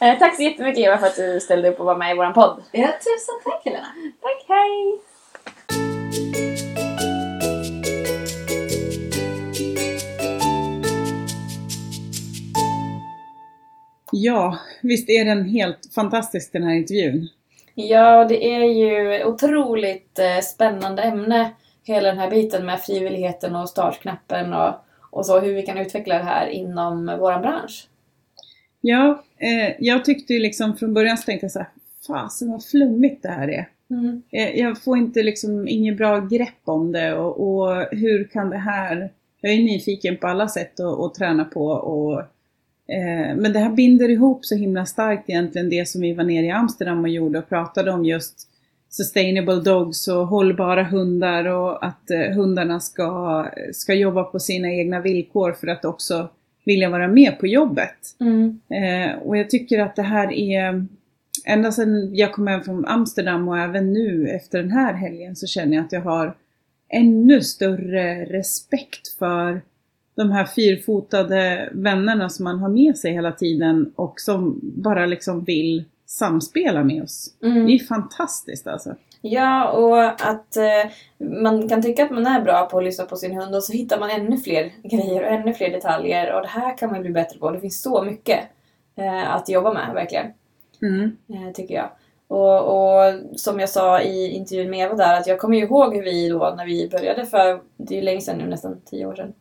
Speaker 3: Eh, tack så jättemycket Eva för att du ställde upp och var med i vår podd.
Speaker 4: Ja, tusen tack Helena!
Speaker 3: Tack, hej!
Speaker 2: Ja, visst är den helt fantastisk den här intervjun?
Speaker 3: Ja, det är ju otroligt eh, spännande ämne. Hela den här biten med frivilligheten och startknappen och, och så hur vi kan utveckla det här inom vår bransch.
Speaker 2: Ja, eh, jag tyckte ju liksom från början så tänkte jag så här, fasen vad flummigt det här är.
Speaker 3: Mm.
Speaker 2: Eh, Jag får inte liksom inget bra grepp om det och, och hur kan det här... Jag är nyfiken på alla sätt att, träna på och eh, men det här binder ihop så himla starkt egentligen det som vi var nere i Amsterdam och gjorde och pratade om just sustainable dogs och hållbara hundar och att eh, hundarna ska, ska jobba på sina egna villkor för att också vilja vara med på jobbet.
Speaker 3: Mm.
Speaker 2: Eh, och jag tycker att det här är, ända sedan jag kom hem från Amsterdam och även nu efter den här helgen så känner jag att jag har ännu större respekt för de här fyrfotade vännerna som man har med sig hela tiden och som bara liksom vill samspela med oss.
Speaker 3: Mm.
Speaker 2: Det är fantastiskt alltså.
Speaker 3: Ja, och att eh, man kan tycka att man är bra på att lyssna på sin hund och så hittar man ännu fler grejer och ännu fler detaljer och det här kan man bli bättre på. Det finns så mycket eh, att jobba med, verkligen.
Speaker 2: Mm.
Speaker 3: eh, tycker jag. Och, och som jag sa i intervjun med Eva där, att jag kommer ju ihåg hur vi då när vi började för, det är ju länge sedan nu, nästan tio år sedan.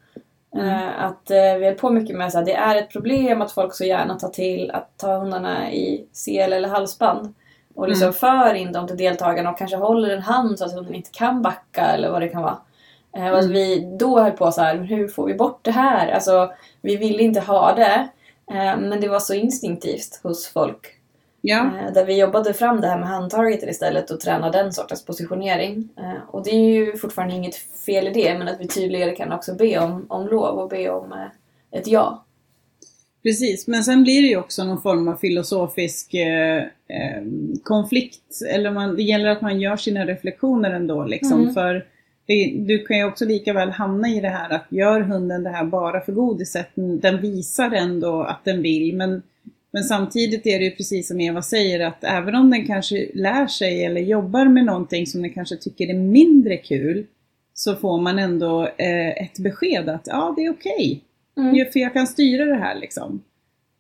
Speaker 3: Eh, att eh, vi höll på mycket med att det är ett problem att folk så gärna tar till att ta hundarna i sel eller halsband. Och liksom
Speaker 2: Mm.
Speaker 3: för in dem till deltagarna och kanske håller en hand så att hunden inte kan backa eller vad det kan vara. Eh, och
Speaker 2: Mm.
Speaker 3: vi då höll på så här, "Men hur får vi bort det här? Alltså, vi ville inte ha det. Men det var så instinktivt hos folk.
Speaker 2: Ja,
Speaker 3: Eh, Där vi jobbade fram det här med handtaget istället och tränade den sortens positionering. Eh, Och det är ju fortfarande inget fel i det, men att vi tydligare kan också be om, om lov och be om eh, ett ja.
Speaker 2: Precis, men sen blir det ju också någon form av filosofisk eh, konflikt. Eller man, det gäller att man gör sina reflektioner ändå liksom.
Speaker 3: Mm.
Speaker 2: För det, du kan ju också lika väl hamna i det här att gör hunden det här bara för godiset. Den visar ändå att den vill. Men, men samtidigt är det ju precis som Eva säger att även om den kanske lär sig eller jobbar med någonting som den kanske tycker är mindre kul. Så får man ändå eh, ett besked att ja, det är okej.
Speaker 3: Mm.
Speaker 2: Ja, För jag kan styra det här liksom.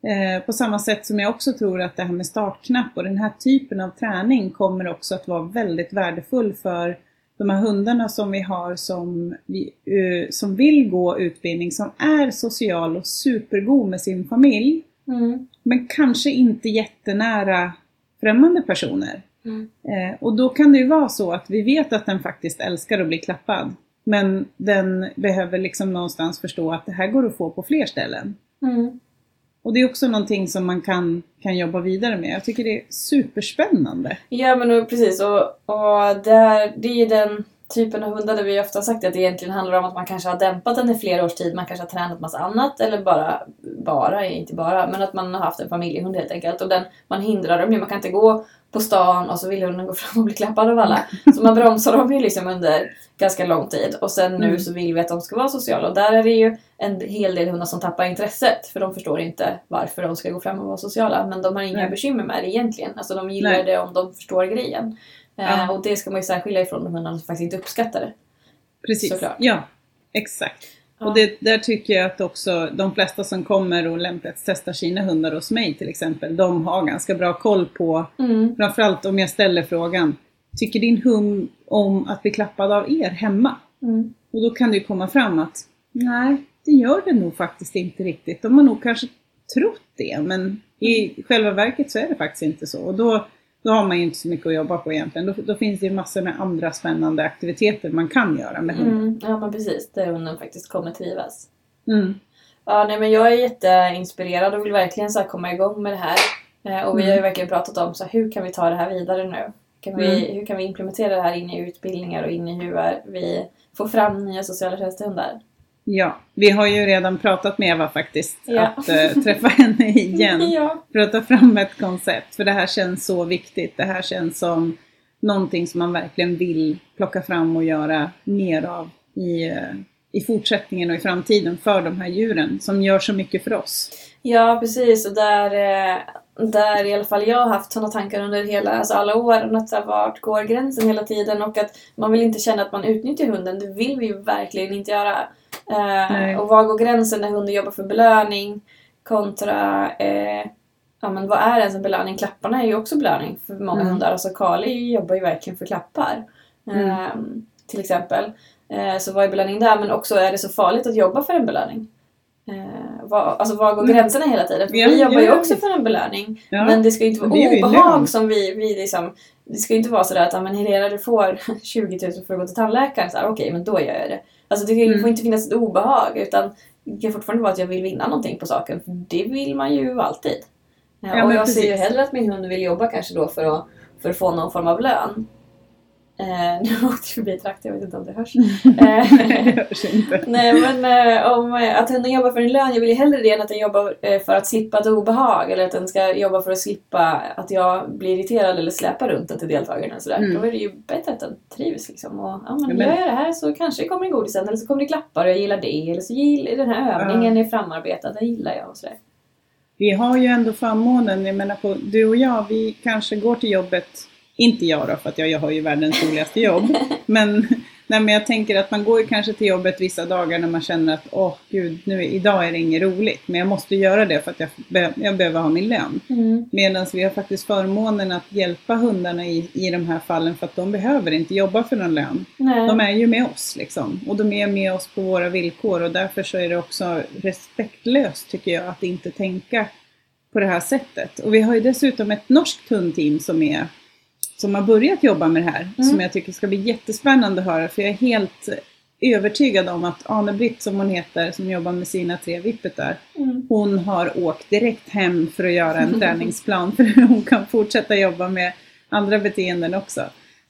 Speaker 2: Eh, på samma sätt som jag också tror att det här med startknapp och den här typen av träning kommer också att vara väldigt värdefull för de här hundarna som vi har som, vi, eh, som vill gå utbildning, som är social och supergod med sin familj.
Speaker 3: Mm.
Speaker 2: Men kanske inte jättenära främmande personer.
Speaker 3: Mm.
Speaker 2: Eh, och då kan det ju vara så att vi vet att den faktiskt älskar att bli klappad. Men den behöver liksom någonstans förstå att det här går att få på fler ställen.
Speaker 3: Mm.
Speaker 2: Och det är också någonting som man kan, kan jobba vidare med. Jag tycker det är superspännande.
Speaker 3: Ja men och, precis och, och där, det är den typen av hundar där vi ofta sagt att det egentligen handlar om att man kanske har dämpat den i flera års tid, man kanske har tränat massa annat eller bara, bara, inte bara, men att man har haft en familjehund helt enkelt och den, man hindrar dem ju, man kan inte gå på stan och så vill hunden gå fram och bli klappad av alla. Så man bromsar dem ju liksom under ganska lång tid och sen nu
Speaker 2: Mm.
Speaker 3: så vill vi att de ska vara sociala och där är det ju en hel del hundar som tappar intresset för de förstår inte varför de ska gå fram och vara sociala men de har inga
Speaker 2: Nej.
Speaker 3: bekymmer med det egentligen. Alltså de gillar
Speaker 2: Nej.
Speaker 3: det om de förstår grejen. Eh,
Speaker 2: Ja.
Speaker 3: och det ska man ju särskilja ifrån de hundarna som faktiskt inte uppskattar det.
Speaker 2: Precis.
Speaker 3: Såklart.
Speaker 2: Ja, exakt.
Speaker 3: Ja.
Speaker 2: Och det, där tycker jag att också de flesta som kommer och lämplighetstestar sina hundar hos mig till exempel, de har ganska bra koll på,
Speaker 3: Mm.
Speaker 2: framförallt om jag ställer frågan, tycker din hund om att bli klappad av er hemma?
Speaker 3: Mm.
Speaker 2: Och då kan det ju komma fram att nej, det gör det nog faktiskt inte riktigt. De har nog kanske trott det, men i själva verket så är det faktiskt inte så. Och då, då har man ju inte så mycket att jobba på egentligen. Då, då finns det ju massor med andra spännande aktiviteter man kan göra med hunden.
Speaker 3: Mm. Ja men precis, där hunden faktiskt kommer trivas.
Speaker 2: Mm.
Speaker 3: Ja, nej, men jag är jätteinspirerad och vill verkligen så här, komma igång med det här. Eh, och vi
Speaker 2: Mm.
Speaker 3: har ju verkligen pratat om så här, hur kan vi ta det här vidare nu? Kan vi,
Speaker 2: Mm.
Speaker 3: Hur kan vi implementera det här in i utbildningar och in i hur vi får fram nya sociala tjänstehundar?
Speaker 2: Ja, vi har ju redan pratat med Eva faktiskt.
Speaker 3: Ja.
Speaker 2: Att eh, träffa henne igen.
Speaker 3: Ja.
Speaker 2: För att ta fram ett koncept. För det här känns så viktigt. Det här känns som någonting som man verkligen vill plocka fram och göra mer av i, eh, i fortsättningen och i framtiden för de här djuren som gör så mycket för oss.
Speaker 3: Ja, precis. Och där, eh, där i alla fall jag har haft sådana tankar under hela, alltså alla år. Att så vart går gränsen hela tiden? Och att man vill inte känna att man utnyttjar hunden. Det vill vi ju verkligen inte göra. Eh, och var går gränsen när hunden jobbar för belöning kontra eh, Ja men vad är ens en belöning? Klapparna är ju också belöning för många
Speaker 2: Mm.
Speaker 3: hundar. Alltså Kali jobbar ju verkligen för klappar.
Speaker 2: Mm.
Speaker 3: Ehm, till exempel. Eh, så vad är belöning där? Men också är det så farligt att jobba för en belöning? Eh, vad, alltså var går gränserna hela tiden?
Speaker 2: Ja,
Speaker 3: vi jobbar
Speaker 2: ja,
Speaker 3: ju också för en belöning.
Speaker 2: Ja.
Speaker 3: Men det ska ju inte vara
Speaker 2: vi
Speaker 3: obehag som vi, vi liksom... Det ska ju inte vara sådär att men Helena du får 20 000 för att gå till tandläkaren. Okej, men då gör jag det. Alltså det
Speaker 2: Mm.
Speaker 3: får inte finnas ett obehag utan det kan fortfarande vara att jag vill vinna någonting på saken. För det vill man ju alltid. Ja, och jag ser ju
Speaker 2: precis.
Speaker 3: hellre att min hund vill jobba kanske då för att, för att få någon form av lön. Eh, nu åkte jag förbi traktor, jag vet inte om det hörs. Eh,
Speaker 2: det hörs inte.
Speaker 3: Nej men eh, om att hunden jobbar för en lön, jag vill ju hellre det än att den jobbar för att slippa ett obehag eller att den ska jobba för att slippa att jag blir irriterad eller släpar runt den till deltagarna. Sådär.
Speaker 2: Mm.
Speaker 3: Då är det ju bättre att den trivs liksom. Och, Ja, men- Gör jag det här så kanske det kommer en godis sen eller så kommer det klappar och jag gillar det eller så gillar den här övningen är framarbetad, den gillar jag och sådär.
Speaker 2: Vi har ju ändå förmånen, jag menar på du och jag, vi kanske går till jobbet, inte jag då för att jag, jag har ju världens roligaste jobb, men, nej, men jag tänker att man går ju kanske till jobbet vissa dagar när man känner att åh gud, nu, idag är det inget roligt, men jag måste göra det för att jag, be, jag behöver ha min lön. Medan vi har faktiskt förmånen att hjälpa hundarna i, i de här fallen för att de behöver inte jobba för någon lön.
Speaker 3: Nej.
Speaker 2: De är ju med oss liksom. Och de är med oss på våra villkor och därför så är det också respektlöst tycker jag att inte tänka på det här sättet. Och vi har ju dessutom ett norskt hundteam som är som har börjat jobba med det här.
Speaker 3: Mm.
Speaker 2: Som jag tycker ska bli jättespännande att höra för jag är helt övertygad om att Ane-Britt som hon heter som jobbar med sina tre vippetar
Speaker 3: Mm.
Speaker 2: hon har åkt direkt hem för att göra en träningsplan för hur hon kan fortsätta jobba med andra beteenden också.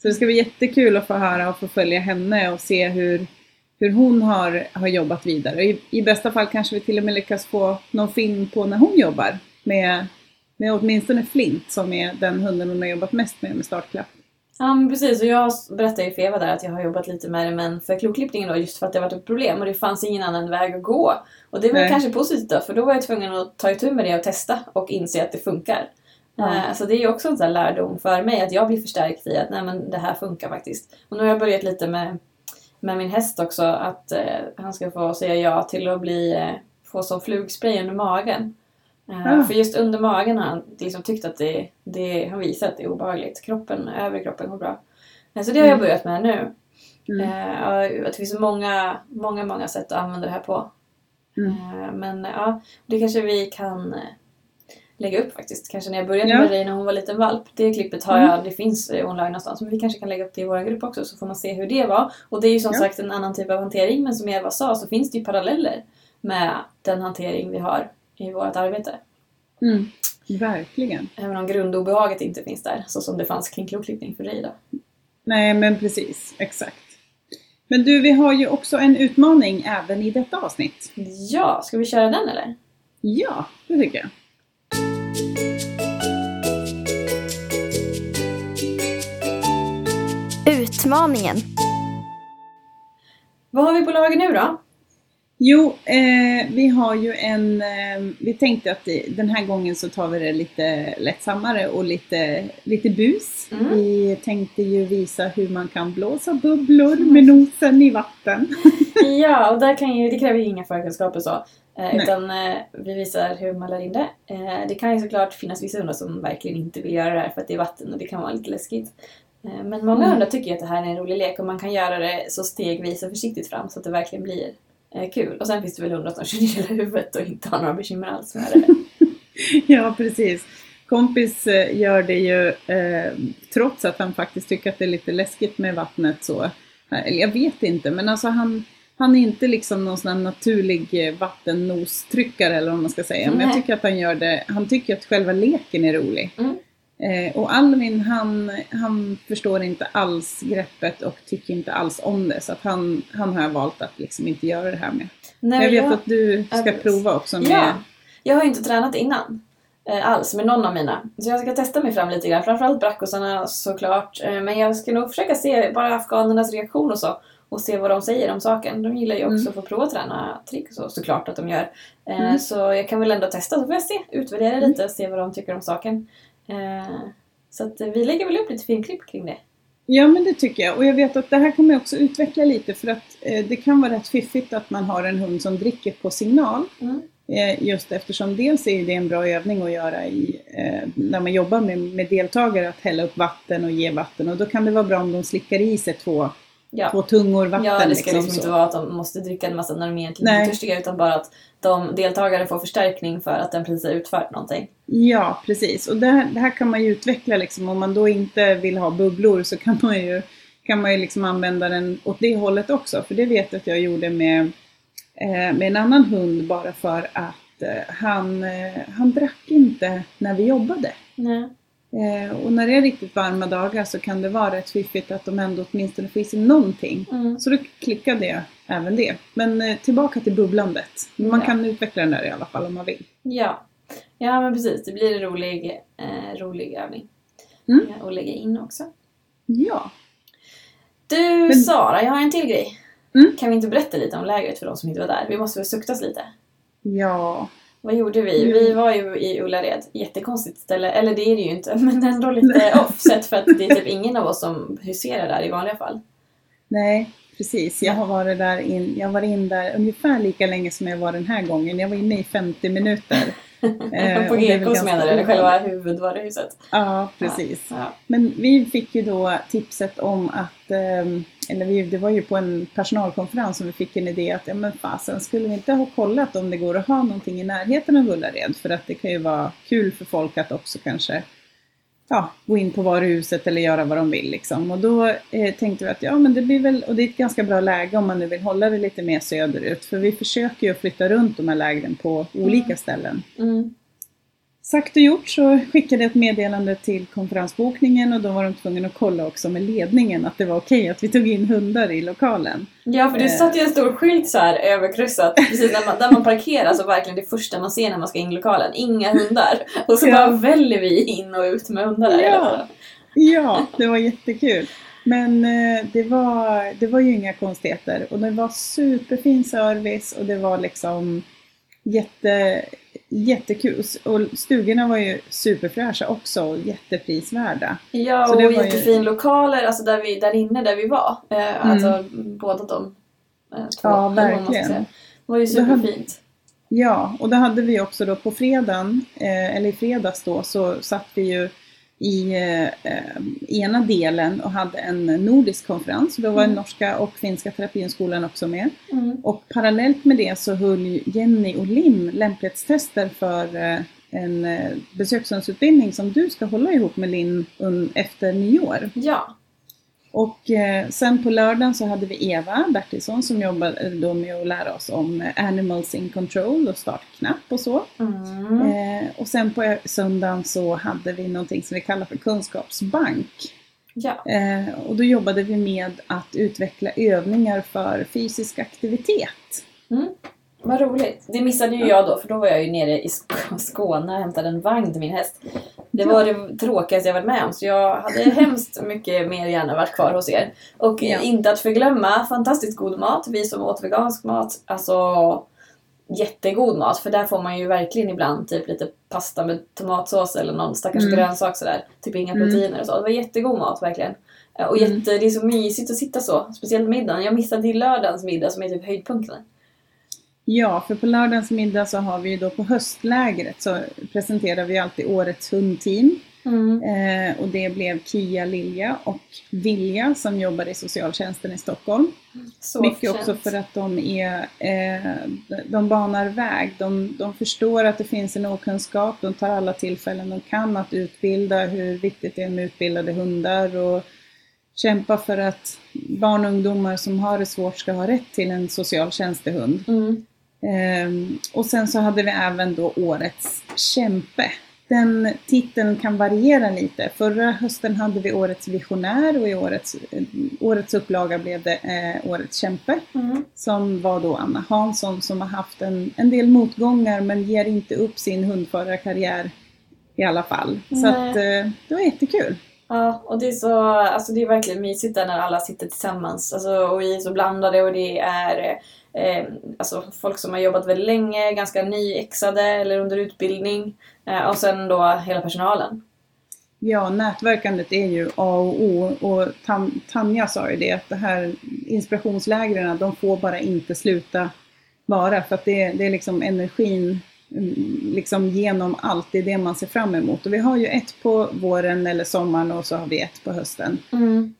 Speaker 2: Så det ska bli jättekul att få höra och få följa henne och se hur, hur hon har, har jobbat vidare. I, I bästa fall kanske vi till och med lyckas få någon film på när hon jobbar med, med åtminstone Flint som är den hunden hon har jobbat mest med med startklapp.
Speaker 3: Ja men precis och jag berättade ju för Eva där att jag har jobbat lite med det men för kloklippningen då just för att det varit ett problem och det fanns ingen annan väg att gå. Och det var
Speaker 2: Nej.
Speaker 3: kanske positivt då för då var jag tvungen att ta itu med det och testa och inse att det funkar. Eh, Så det är ju också en sån lärdom för mig att jag blir förstärkt i att nej men det här funkar faktiskt. Och nu har jag börjat lite med, med min häst också att eh, han ska få säga ja till att bli, eh, få som flugspray under magen. Eh,
Speaker 2: Ah.
Speaker 3: För just under magen har han liksom tyckt att det, det han visar att det är obehagligt. Kroppen, övre kroppen går bra. Eh, Så det har jag
Speaker 2: Mm.
Speaker 3: börjat med nu.
Speaker 2: Mm.
Speaker 3: Eh, att det finns många, många, många sätt att använda det här på.
Speaker 2: Mm.
Speaker 3: Eh, Men ja, det kanske vi kan eh, lägga upp faktiskt. Kanske när jag började
Speaker 2: Ja.
Speaker 3: med dig när hon var liten valp. Det klippet har
Speaker 2: Mm.
Speaker 3: jag, det finns online någonstans. Men vi kanske kan lägga upp det i vår grupp också så får man se hur det var. Och det är ju som
Speaker 2: Ja.
Speaker 3: sagt en annan typ av hantering. Men som Eva sa så finns det ju paralleller med den hantering vi har i vårt arbete.
Speaker 2: Mm. Verkligen.
Speaker 3: Även om grundobehaget inte finns där. Så som det fanns kring kloklippning för dig då.
Speaker 2: Nej men precis, exakt. Men du, vi har ju också en utmaning även i detta avsnitt.
Speaker 3: Ja, ska vi köra den eller?
Speaker 2: Ja, det tycker jag.
Speaker 1: Utmaningen.
Speaker 3: Vad har vi på lager nu då?
Speaker 2: Jo, eh, vi har ju en... Eh, vi tänkte att den här gången så tar vi det lite lättsammare och lite, lite bus.
Speaker 3: Mm.
Speaker 2: Vi tänkte ju visa hur man kan blåsa bubblor med nosen i vatten.
Speaker 3: Ja, och där kan ju, det kräver ju inga förkunskaper så. Eh, utan eh, vi visar hur man lär in det. Eh, det kan ju såklart finnas vissa hundar som verkligen inte vill göra det här för att det är vatten och det kan vara lite läskigt. Eh, men många
Speaker 2: Mm.
Speaker 3: hundar tycker ju att det här är en rolig lek och man kan göra det så stegvis och försiktigt fram så att det verkligen blir kul. Och sen finns det väl hundar som kör ner hela huvudet och inte har några bekymmer alls med det.
Speaker 2: ja, precis. Kompis eh, gör det ju eh, trots att han faktiskt tycker att det är lite läskigt med vattnet så. Eh, Eller jag vet inte, men alltså han, han är inte liksom någon sån naturlig eh, vattennostryckare eller vad man ska säga. Men jag tycker att han gör det, han tycker att själva leken är rolig.
Speaker 3: Mm.
Speaker 2: Eh, och Alvin han, han förstår inte alls greppet och tycker inte alls om det. Så att han, han har valt att liksom inte göra det här med.
Speaker 3: Nej,
Speaker 2: jag vet
Speaker 3: jag-
Speaker 2: att du ska
Speaker 3: Ja,
Speaker 2: prova också med...
Speaker 3: Ja, jag har ju inte tränat innan. Eh, alls med någon av mina. Så jag ska testa mig fram lite grann. Framförallt brackosarna såklart. Eh, men jag ska nog försöka se bara afghanernas reaktion och så. Och se vad de säger om saken. De gillar ju också
Speaker 2: Mm.
Speaker 3: att få prova att träna trick och så. Såklart att de gör. Eh,
Speaker 2: Mm.
Speaker 3: Så jag kan väl ändå testa så får jag se. Utvärdera lite och se vad de tycker om saken. Eh, så att vi lägger väl upp lite filmklipp kring det.
Speaker 2: Ja men det tycker jag. Och jag vet att det här kommer jag också utveckla lite för att eh, det kan vara rätt fiffigt att man har en hund som dricker på signal.
Speaker 3: Mm.
Speaker 2: Eh, just eftersom dels är det en bra övning att göra i, när man jobbar med, med deltagare att hälla upp vatten och ge vatten. Och då kan det vara bra om de slickar i sig två,
Speaker 3: Ja.
Speaker 2: två tungor vatten.
Speaker 3: Ja, det ska liksom
Speaker 2: så.
Speaker 3: inte vara att de måste dricka en massa när de egentligen är törstiga utan bara att de deltagare får förstärkning för att den precis har utfört någonting.
Speaker 2: Ja, precis. Och det här, det här kan man ju utveckla liksom. Om man då inte vill ha bubblor så kan man ju, kan man ju liksom använda den åt det hållet också. För det vet jag att jag gjorde med, eh, med en annan hund bara för att eh, han, eh, han drack inte när vi jobbade.
Speaker 3: Nej.
Speaker 2: Eh, och när det är riktigt varma dagar så kan det vara rätt fiffigt att de ändå åtminstone får i sig någonting.
Speaker 3: Mm.
Speaker 2: Så då klickade jag även det. Men eh, tillbaka till bubblandet. Man
Speaker 3: Ja.
Speaker 2: kan utveckla den där i alla fall om man vill.
Speaker 3: Ja. ja, men precis. Det blir en rolig, eh, rolig övning
Speaker 2: Mm.
Speaker 3: eh, att lägga in också.
Speaker 2: Ja.
Speaker 3: Du
Speaker 2: Men-
Speaker 3: Sara, jag har en till grej.
Speaker 2: Mm.
Speaker 3: Kan vi inte berätta lite om lägret för de som inte var där? Vi måste väl suktas lite.
Speaker 2: Ja.
Speaker 3: Vad gjorde vi?
Speaker 2: Mm.
Speaker 3: Vi var ju i Ullared. Jättekonstigt ställe. Eller det är det ju inte, men ändå lite offset för att det är typ ingen av oss som huserar där i vanliga fall.
Speaker 2: Nej, precis. Jag har varit där in, jag var in där ungefär lika länge som jag var den här gången. Jag var inne i 50 minuter. Eh,
Speaker 3: på
Speaker 2: ganska
Speaker 3: menar du? Eller själva huvudvaruhuset?
Speaker 2: Ja, precis.
Speaker 3: Ja.
Speaker 2: Men vi fick ju då tipset om att, ehm, eller vi, det var ju på en personalkonferens som vi fick en idé att, ja men fasen, skulle vi inte ha kollat om det går att ha någonting i närheten av Ullared? För att det kan ju vara kul för folk att också kanske ja, gå in på varuhuset eller göra vad de vill liksom. Och då eh, tänkte vi att ja men det blir väl, och det är ett ganska bra läge om man nu vill hålla det lite mer söderut. För vi försöker ju flytta runt de här lägren på olika ställen.
Speaker 3: Mm.
Speaker 2: Sagt och gjort så skickade jag ett meddelande till konferensbokningen och då var de tvungna att kolla också med ledningen att det var okej att vi tog in hundar i lokalen.
Speaker 3: Ja, för det
Speaker 2: Eh.
Speaker 3: satt ju en stor skylt så här överkryssat precis när man, där man parkerar, så verkligen det första man ser när man ska in i lokalen. Inga hundar! Och så
Speaker 2: Ja.
Speaker 3: bara väljer vi in och ut med hundar där
Speaker 2: Ja. Ja, det var jättekul. Men eh, det, var, det var ju inga konstigheter och det var superfin service och det var liksom jätte, jättekul. Och stugorna var ju superfräscha också och jätteprisvärda.
Speaker 3: Ja,
Speaker 2: Så
Speaker 3: och
Speaker 2: var ju-
Speaker 3: jättefin lokaler, alltså där, vi, där inne där vi var. Eh,
Speaker 2: Mm.
Speaker 3: Alltså båda de eh, två.
Speaker 2: Ja, verkligen.
Speaker 3: Det var ju superfint.
Speaker 2: Ja, och det hade vi också då på fredagen, eh, eller i fredags då, så satt vi ju i eh, eh, ena delen och hade en nordisk konferens. Då var
Speaker 3: Mm.
Speaker 2: norska och finska terapihundskolan också med.
Speaker 3: Mm.
Speaker 2: Och parallellt med det så höll Jenny och Lim lämplighetstester för eh, en eh, besökshundsutbildning som du ska hålla ihop med Linn efter nyår.
Speaker 3: Ja.
Speaker 2: Och eh, sen på lördagen så hade vi Eva Bertilsson som jobbade då med att lära oss om eh, Animals in Control och startknapp och så.
Speaker 3: Mm.
Speaker 2: Eh, och sen på söndagen så hade vi någonting som vi kallar för kunskapsbank.
Speaker 3: Ja.
Speaker 2: Eh, och då jobbade vi med att utveckla övningar för fysisk aktivitet.
Speaker 3: Mm. Vad roligt. Det missade ju jag då, för då var jag ju nere i Sk- Skåne och hämtade en vagn till min häst. Det var det tråkigaste jag varit med om, så jag hade hemskt mycket mer gärna varit kvar hos er. Och
Speaker 2: Ja.
Speaker 3: inte att förglömma, fantastiskt god mat. Vi som åt vegansk mat, alltså jättegod mat. För där får man ju verkligen ibland typ lite pasta med tomatsås eller någon stackars
Speaker 2: Mm.
Speaker 3: grönsak sådär. Typ inga
Speaker 2: Mm.
Speaker 3: proteiner och så. Det var jättegod mat verkligen. Eh, Och
Speaker 2: Mm.
Speaker 3: jätte, det är så mysigt att sitta så. Speciellt middagen. Jag missade till lördagens middag som är typ höjdpunkten.
Speaker 2: Ja, för på lördagens middag så har vi ju då på höstlägret så presenterar vi alltid årets hundteam.
Speaker 3: Mm.
Speaker 2: Eh, och det blev Kia Lilja och Vilja som jobbar i socialtjänsten i Stockholm.
Speaker 3: Så
Speaker 2: Mycket
Speaker 3: fint.
Speaker 2: också för att de är, eh, de banar väg. De, de förstår att det finns en okunskap. De tar alla tillfällen de kan att utbilda hur viktigt det är med utbildade hundar och kämpa för att barn och ungdomar som har det svårt ska ha rätt till en socialtjänstehund.
Speaker 3: Mm.
Speaker 2: Ehm, och sen så hade vi även då årets kämpe. den titeln kan variera lite. Förra hösten hade vi Årets visionär och i årets, eh, årets upplaga blev det eh, Årets kämpe.
Speaker 3: Mm.
Speaker 2: Som var då Anna Hansson som har haft en, en del motgångar men ger inte upp sin hundförarkarriär i alla fall. Så
Speaker 3: Nej.
Speaker 2: att, eh, det var jättekul.
Speaker 3: Ja, och det är så, alltså det är verkligen mysigt där när alla sitter tillsammans. Alltså, och vi är så blandade och det är eh, alltså folk som har jobbat väldigt länge, ganska nyexade eller under utbildning. Eh, och sen då hela personalen.
Speaker 2: Ja, nätverkandet är ju A och O och Tam, Tanja sa ju det att det här inspirationslägren, de får bara inte sluta vara för att det, det är liksom energin mm, liksom genom allt, det är det man ser fram emot. Och vi har ju ett på våren eller sommaren och så har vi ett på hösten.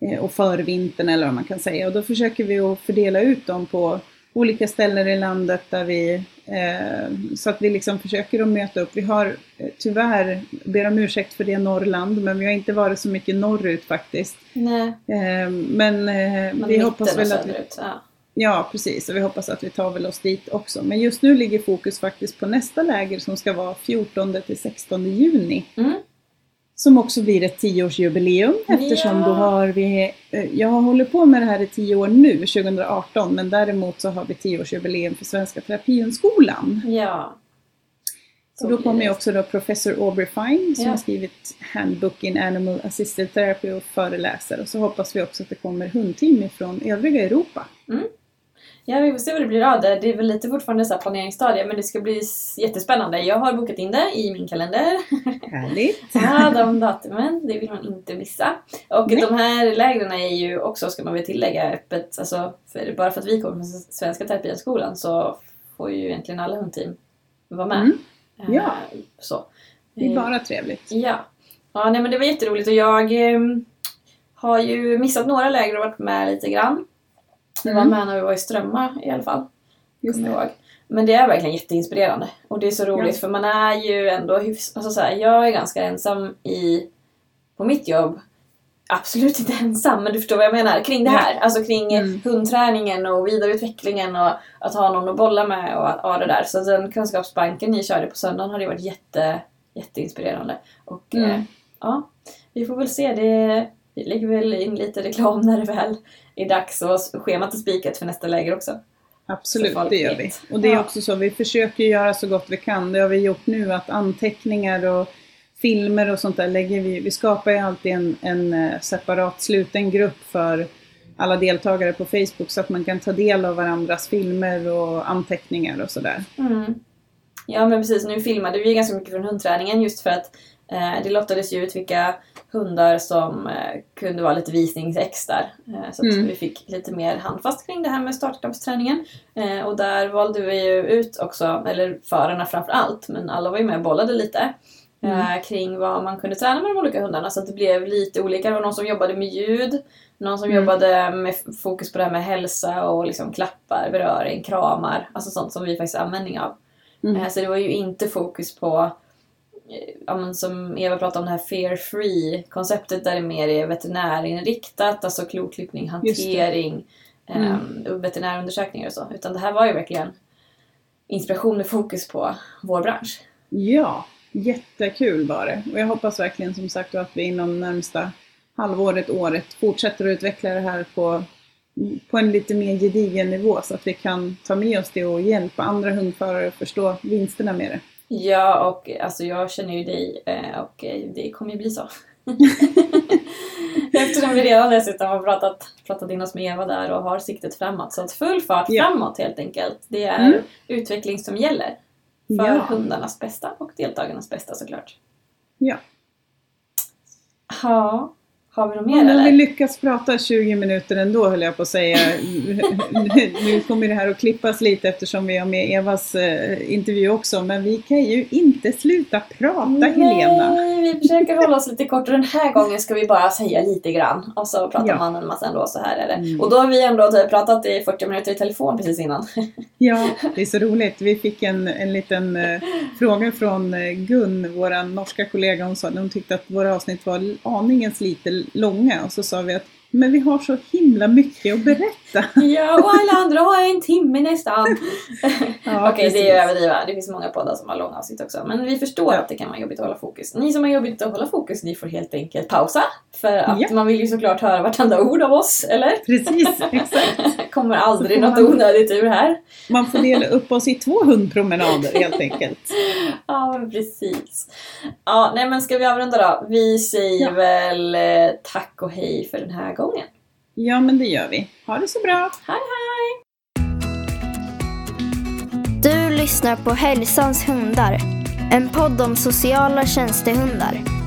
Speaker 2: Eh, och förvintern eller vad man kan säga. Och då försöker vi att fördela ut dem på olika ställen i landet där vi, eh, så att vi liksom försöker att möta upp. Vi har eh, tyvärr, ber om ursäkt för det Norrland, men vi har inte varit så mycket norrut faktiskt.
Speaker 3: Nej,
Speaker 2: Eh, men eh, vi hoppas väl att vi.
Speaker 3: Ja.
Speaker 2: Ja, precis. Och vi hoppas att vi tar väl oss dit också. Men just nu ligger fokus faktiskt på nästa läger som ska vara 14 till 16 juni.
Speaker 3: Mm.
Speaker 2: Som också blir ett tioårsjubileum eftersom
Speaker 3: Ja.
Speaker 2: då har vi, eh, jag har hållit på med det här i tio år nu, 2018, men däremot så har vi tioårsjubileum för Svenska Terapihundskolan.
Speaker 3: ja. Så
Speaker 2: då kommer ju också då professor Aubrey Fine som
Speaker 3: Ja.
Speaker 2: har skrivit Handbook in Animal Assisted Therapy och föreläser. Och så hoppas vi också att det kommer hundteam ifrån övriga Europa.
Speaker 3: Ja, vi får se vad det blir av det. Det är väl lite fortfarande så planeringsstadie, men det ska bli jättespännande. Jag har bokat in det i min kalender.
Speaker 2: Härligt!
Speaker 3: Ja, de datumen, det vill man inte missa. Och
Speaker 2: Nej.
Speaker 3: de här lägren är ju också, ska man väl tillägga, öppet. Alltså, för, bara för att vi kommer från Svenska Terapiskolan så får ju egentligen alla hundteam vara med.
Speaker 2: Mm.
Speaker 3: Eh,
Speaker 2: Ja.
Speaker 3: Så.
Speaker 2: Det är
Speaker 3: Eh,
Speaker 2: bara trevligt.
Speaker 3: Ja. Ja, nej men det var jätteroligt och jag ehm, har ju missat några läger och varit med lite grann. Jag var
Speaker 2: Mm.
Speaker 3: med när vi var i Strömma i alla fall.
Speaker 2: Just
Speaker 3: kommer jag
Speaker 2: det.
Speaker 3: ihåg. Men det är verkligen jätteinspirerande. Och det är så roligt
Speaker 2: Ja.
Speaker 3: för man är ju ändå hyfs... Alltså så här, jag är ganska ensam i... På mitt jobb. Absolut inte ensam, men du förstår vad jag menar. Kring det här. Alltså kring
Speaker 2: Mm.
Speaker 3: hundträningen och vidareutvecklingen och att ha någon att bolla med och ja, det där. Så den kunskapsbanken ni körde på söndagen har det varit jätte, jätteinspirerande. Och
Speaker 2: Mm.
Speaker 3: eh, ja, vi får väl se. Det, vi lägger väl in lite reklam när det väl är dags och schemat är spikat för nästa läger också.
Speaker 2: Absolut, det gör vi. Och det är också så, vi försöker göra så gott vi kan. Det har vi gjort nu, att anteckningar och filmer och sånt där lägger vi. Vi skapar ju alltid en, en eh, separat sluten grupp för alla deltagare på Facebook så att man kan ta del av varandras filmer och anteckningar och sådär.
Speaker 3: Mm. Ja men precis, nu filmade vi ganska mycket från hundträningen just för att det lottades ju ut vilka hundar som eh, kunde vara lite visningsex där. Eh, så att
Speaker 2: Mm.
Speaker 3: vi fick lite mer handfast kring det här med startkampsträningen. Eh, och där valde vi ju ut också, eller förarna framför allt, men alla var ju med och bollade lite. Eh, kring vad man kunde träna med de olika hundarna så att det blev lite olika. Det var någon som jobbade med ljud, någon som
Speaker 2: Mm.
Speaker 3: jobbade med fokus på det här med hälsa och liksom klappar, beröring, kramar. Alltså sånt som vi faktiskt har användning av.
Speaker 2: Mm.
Speaker 3: Eh, Så det var ju inte fokus på, eh, ja, men som Eva pratade om, det här fear free konceptet där det mer är veterinärinriktat, alltså kloklippning, hantering,
Speaker 2: Mm.
Speaker 3: eh, och veterinärundersökningar och så. Utan det här var ju verkligen inspiration med fokus på vår bransch.
Speaker 2: Ja, jättekul var det. Och jag hoppas verkligen som sagt att vi inom närmsta halvåret, året fortsätter att utveckla det här på, på en lite mer gedigen nivå så att vi kan ta med oss det och hjälpa andra hundförare att förstå vinsterna med det.
Speaker 3: Ja, och alltså jag känner ju dig eh, och eh, det kommer ju bli så. Eftersom vi redan dessutom har pratat, pratat in oss med Eva där och har siktet framåt. Så att full fart
Speaker 2: Ja.
Speaker 3: framåt helt enkelt. Det är
Speaker 2: Mm.
Speaker 3: utveckling som gäller. För
Speaker 2: Ja.
Speaker 3: hundarnas bästa och deltagarnas bästa såklart.
Speaker 2: Ja.
Speaker 3: Ja, har vi något mer
Speaker 2: har vi
Speaker 3: eller?
Speaker 2: lyckats prata 20 minuter ändå höll jag på att säga. nu kommer det här att klippas lite eftersom vi har med Evas eh, intervju också. Men vi kan ju inte sluta prata Helena.
Speaker 3: Nej, vi försöker hålla oss lite kort och den här gången ska vi bara säga lite grann. Och så pratar
Speaker 2: Ja.
Speaker 3: man en massa ändå, så här är det.
Speaker 2: Mm.
Speaker 3: Och då har vi ändå typ pratat i 40 minuter i telefon precis innan.
Speaker 2: Ja, det är så roligt. Vi fick en, en liten eh, fråga från eh, Gun, vår norska kollega. Hon sa hon tyckte att våra avsnitt var aningens lite långa och så sa vi att men vi har så himla mycket att berätta.
Speaker 3: Ja, och alla andra har en timme nästan.
Speaker 2: Ja,
Speaker 3: Okej, det är överdriva. Det finns många poddar som har långa avsnitt också. Men vi förstår
Speaker 2: Ja.
Speaker 3: att det kan vara jobbigt att hålla fokus. Ni som har jobbigt att hålla fokus, ni får helt enkelt pausa. För att
Speaker 2: Ja.
Speaker 3: man vill ju såklart höra vartenda ord av oss, eller?
Speaker 2: Precis, exakt.
Speaker 3: Kommer aldrig något
Speaker 2: man-
Speaker 3: onödigt ur här.
Speaker 2: Man får dela upp oss i två hundpromenader helt enkelt.
Speaker 3: Ja, men precis. Ja, nej men ska vi avrunda då? Vi säger väl eh, tack och hej för den här gången.
Speaker 2: Ja, men det gör vi. Ha det så bra!
Speaker 3: Hej hej!
Speaker 1: Du lyssnar på Hälsans hundar. En podd om sociala tjänstehundar.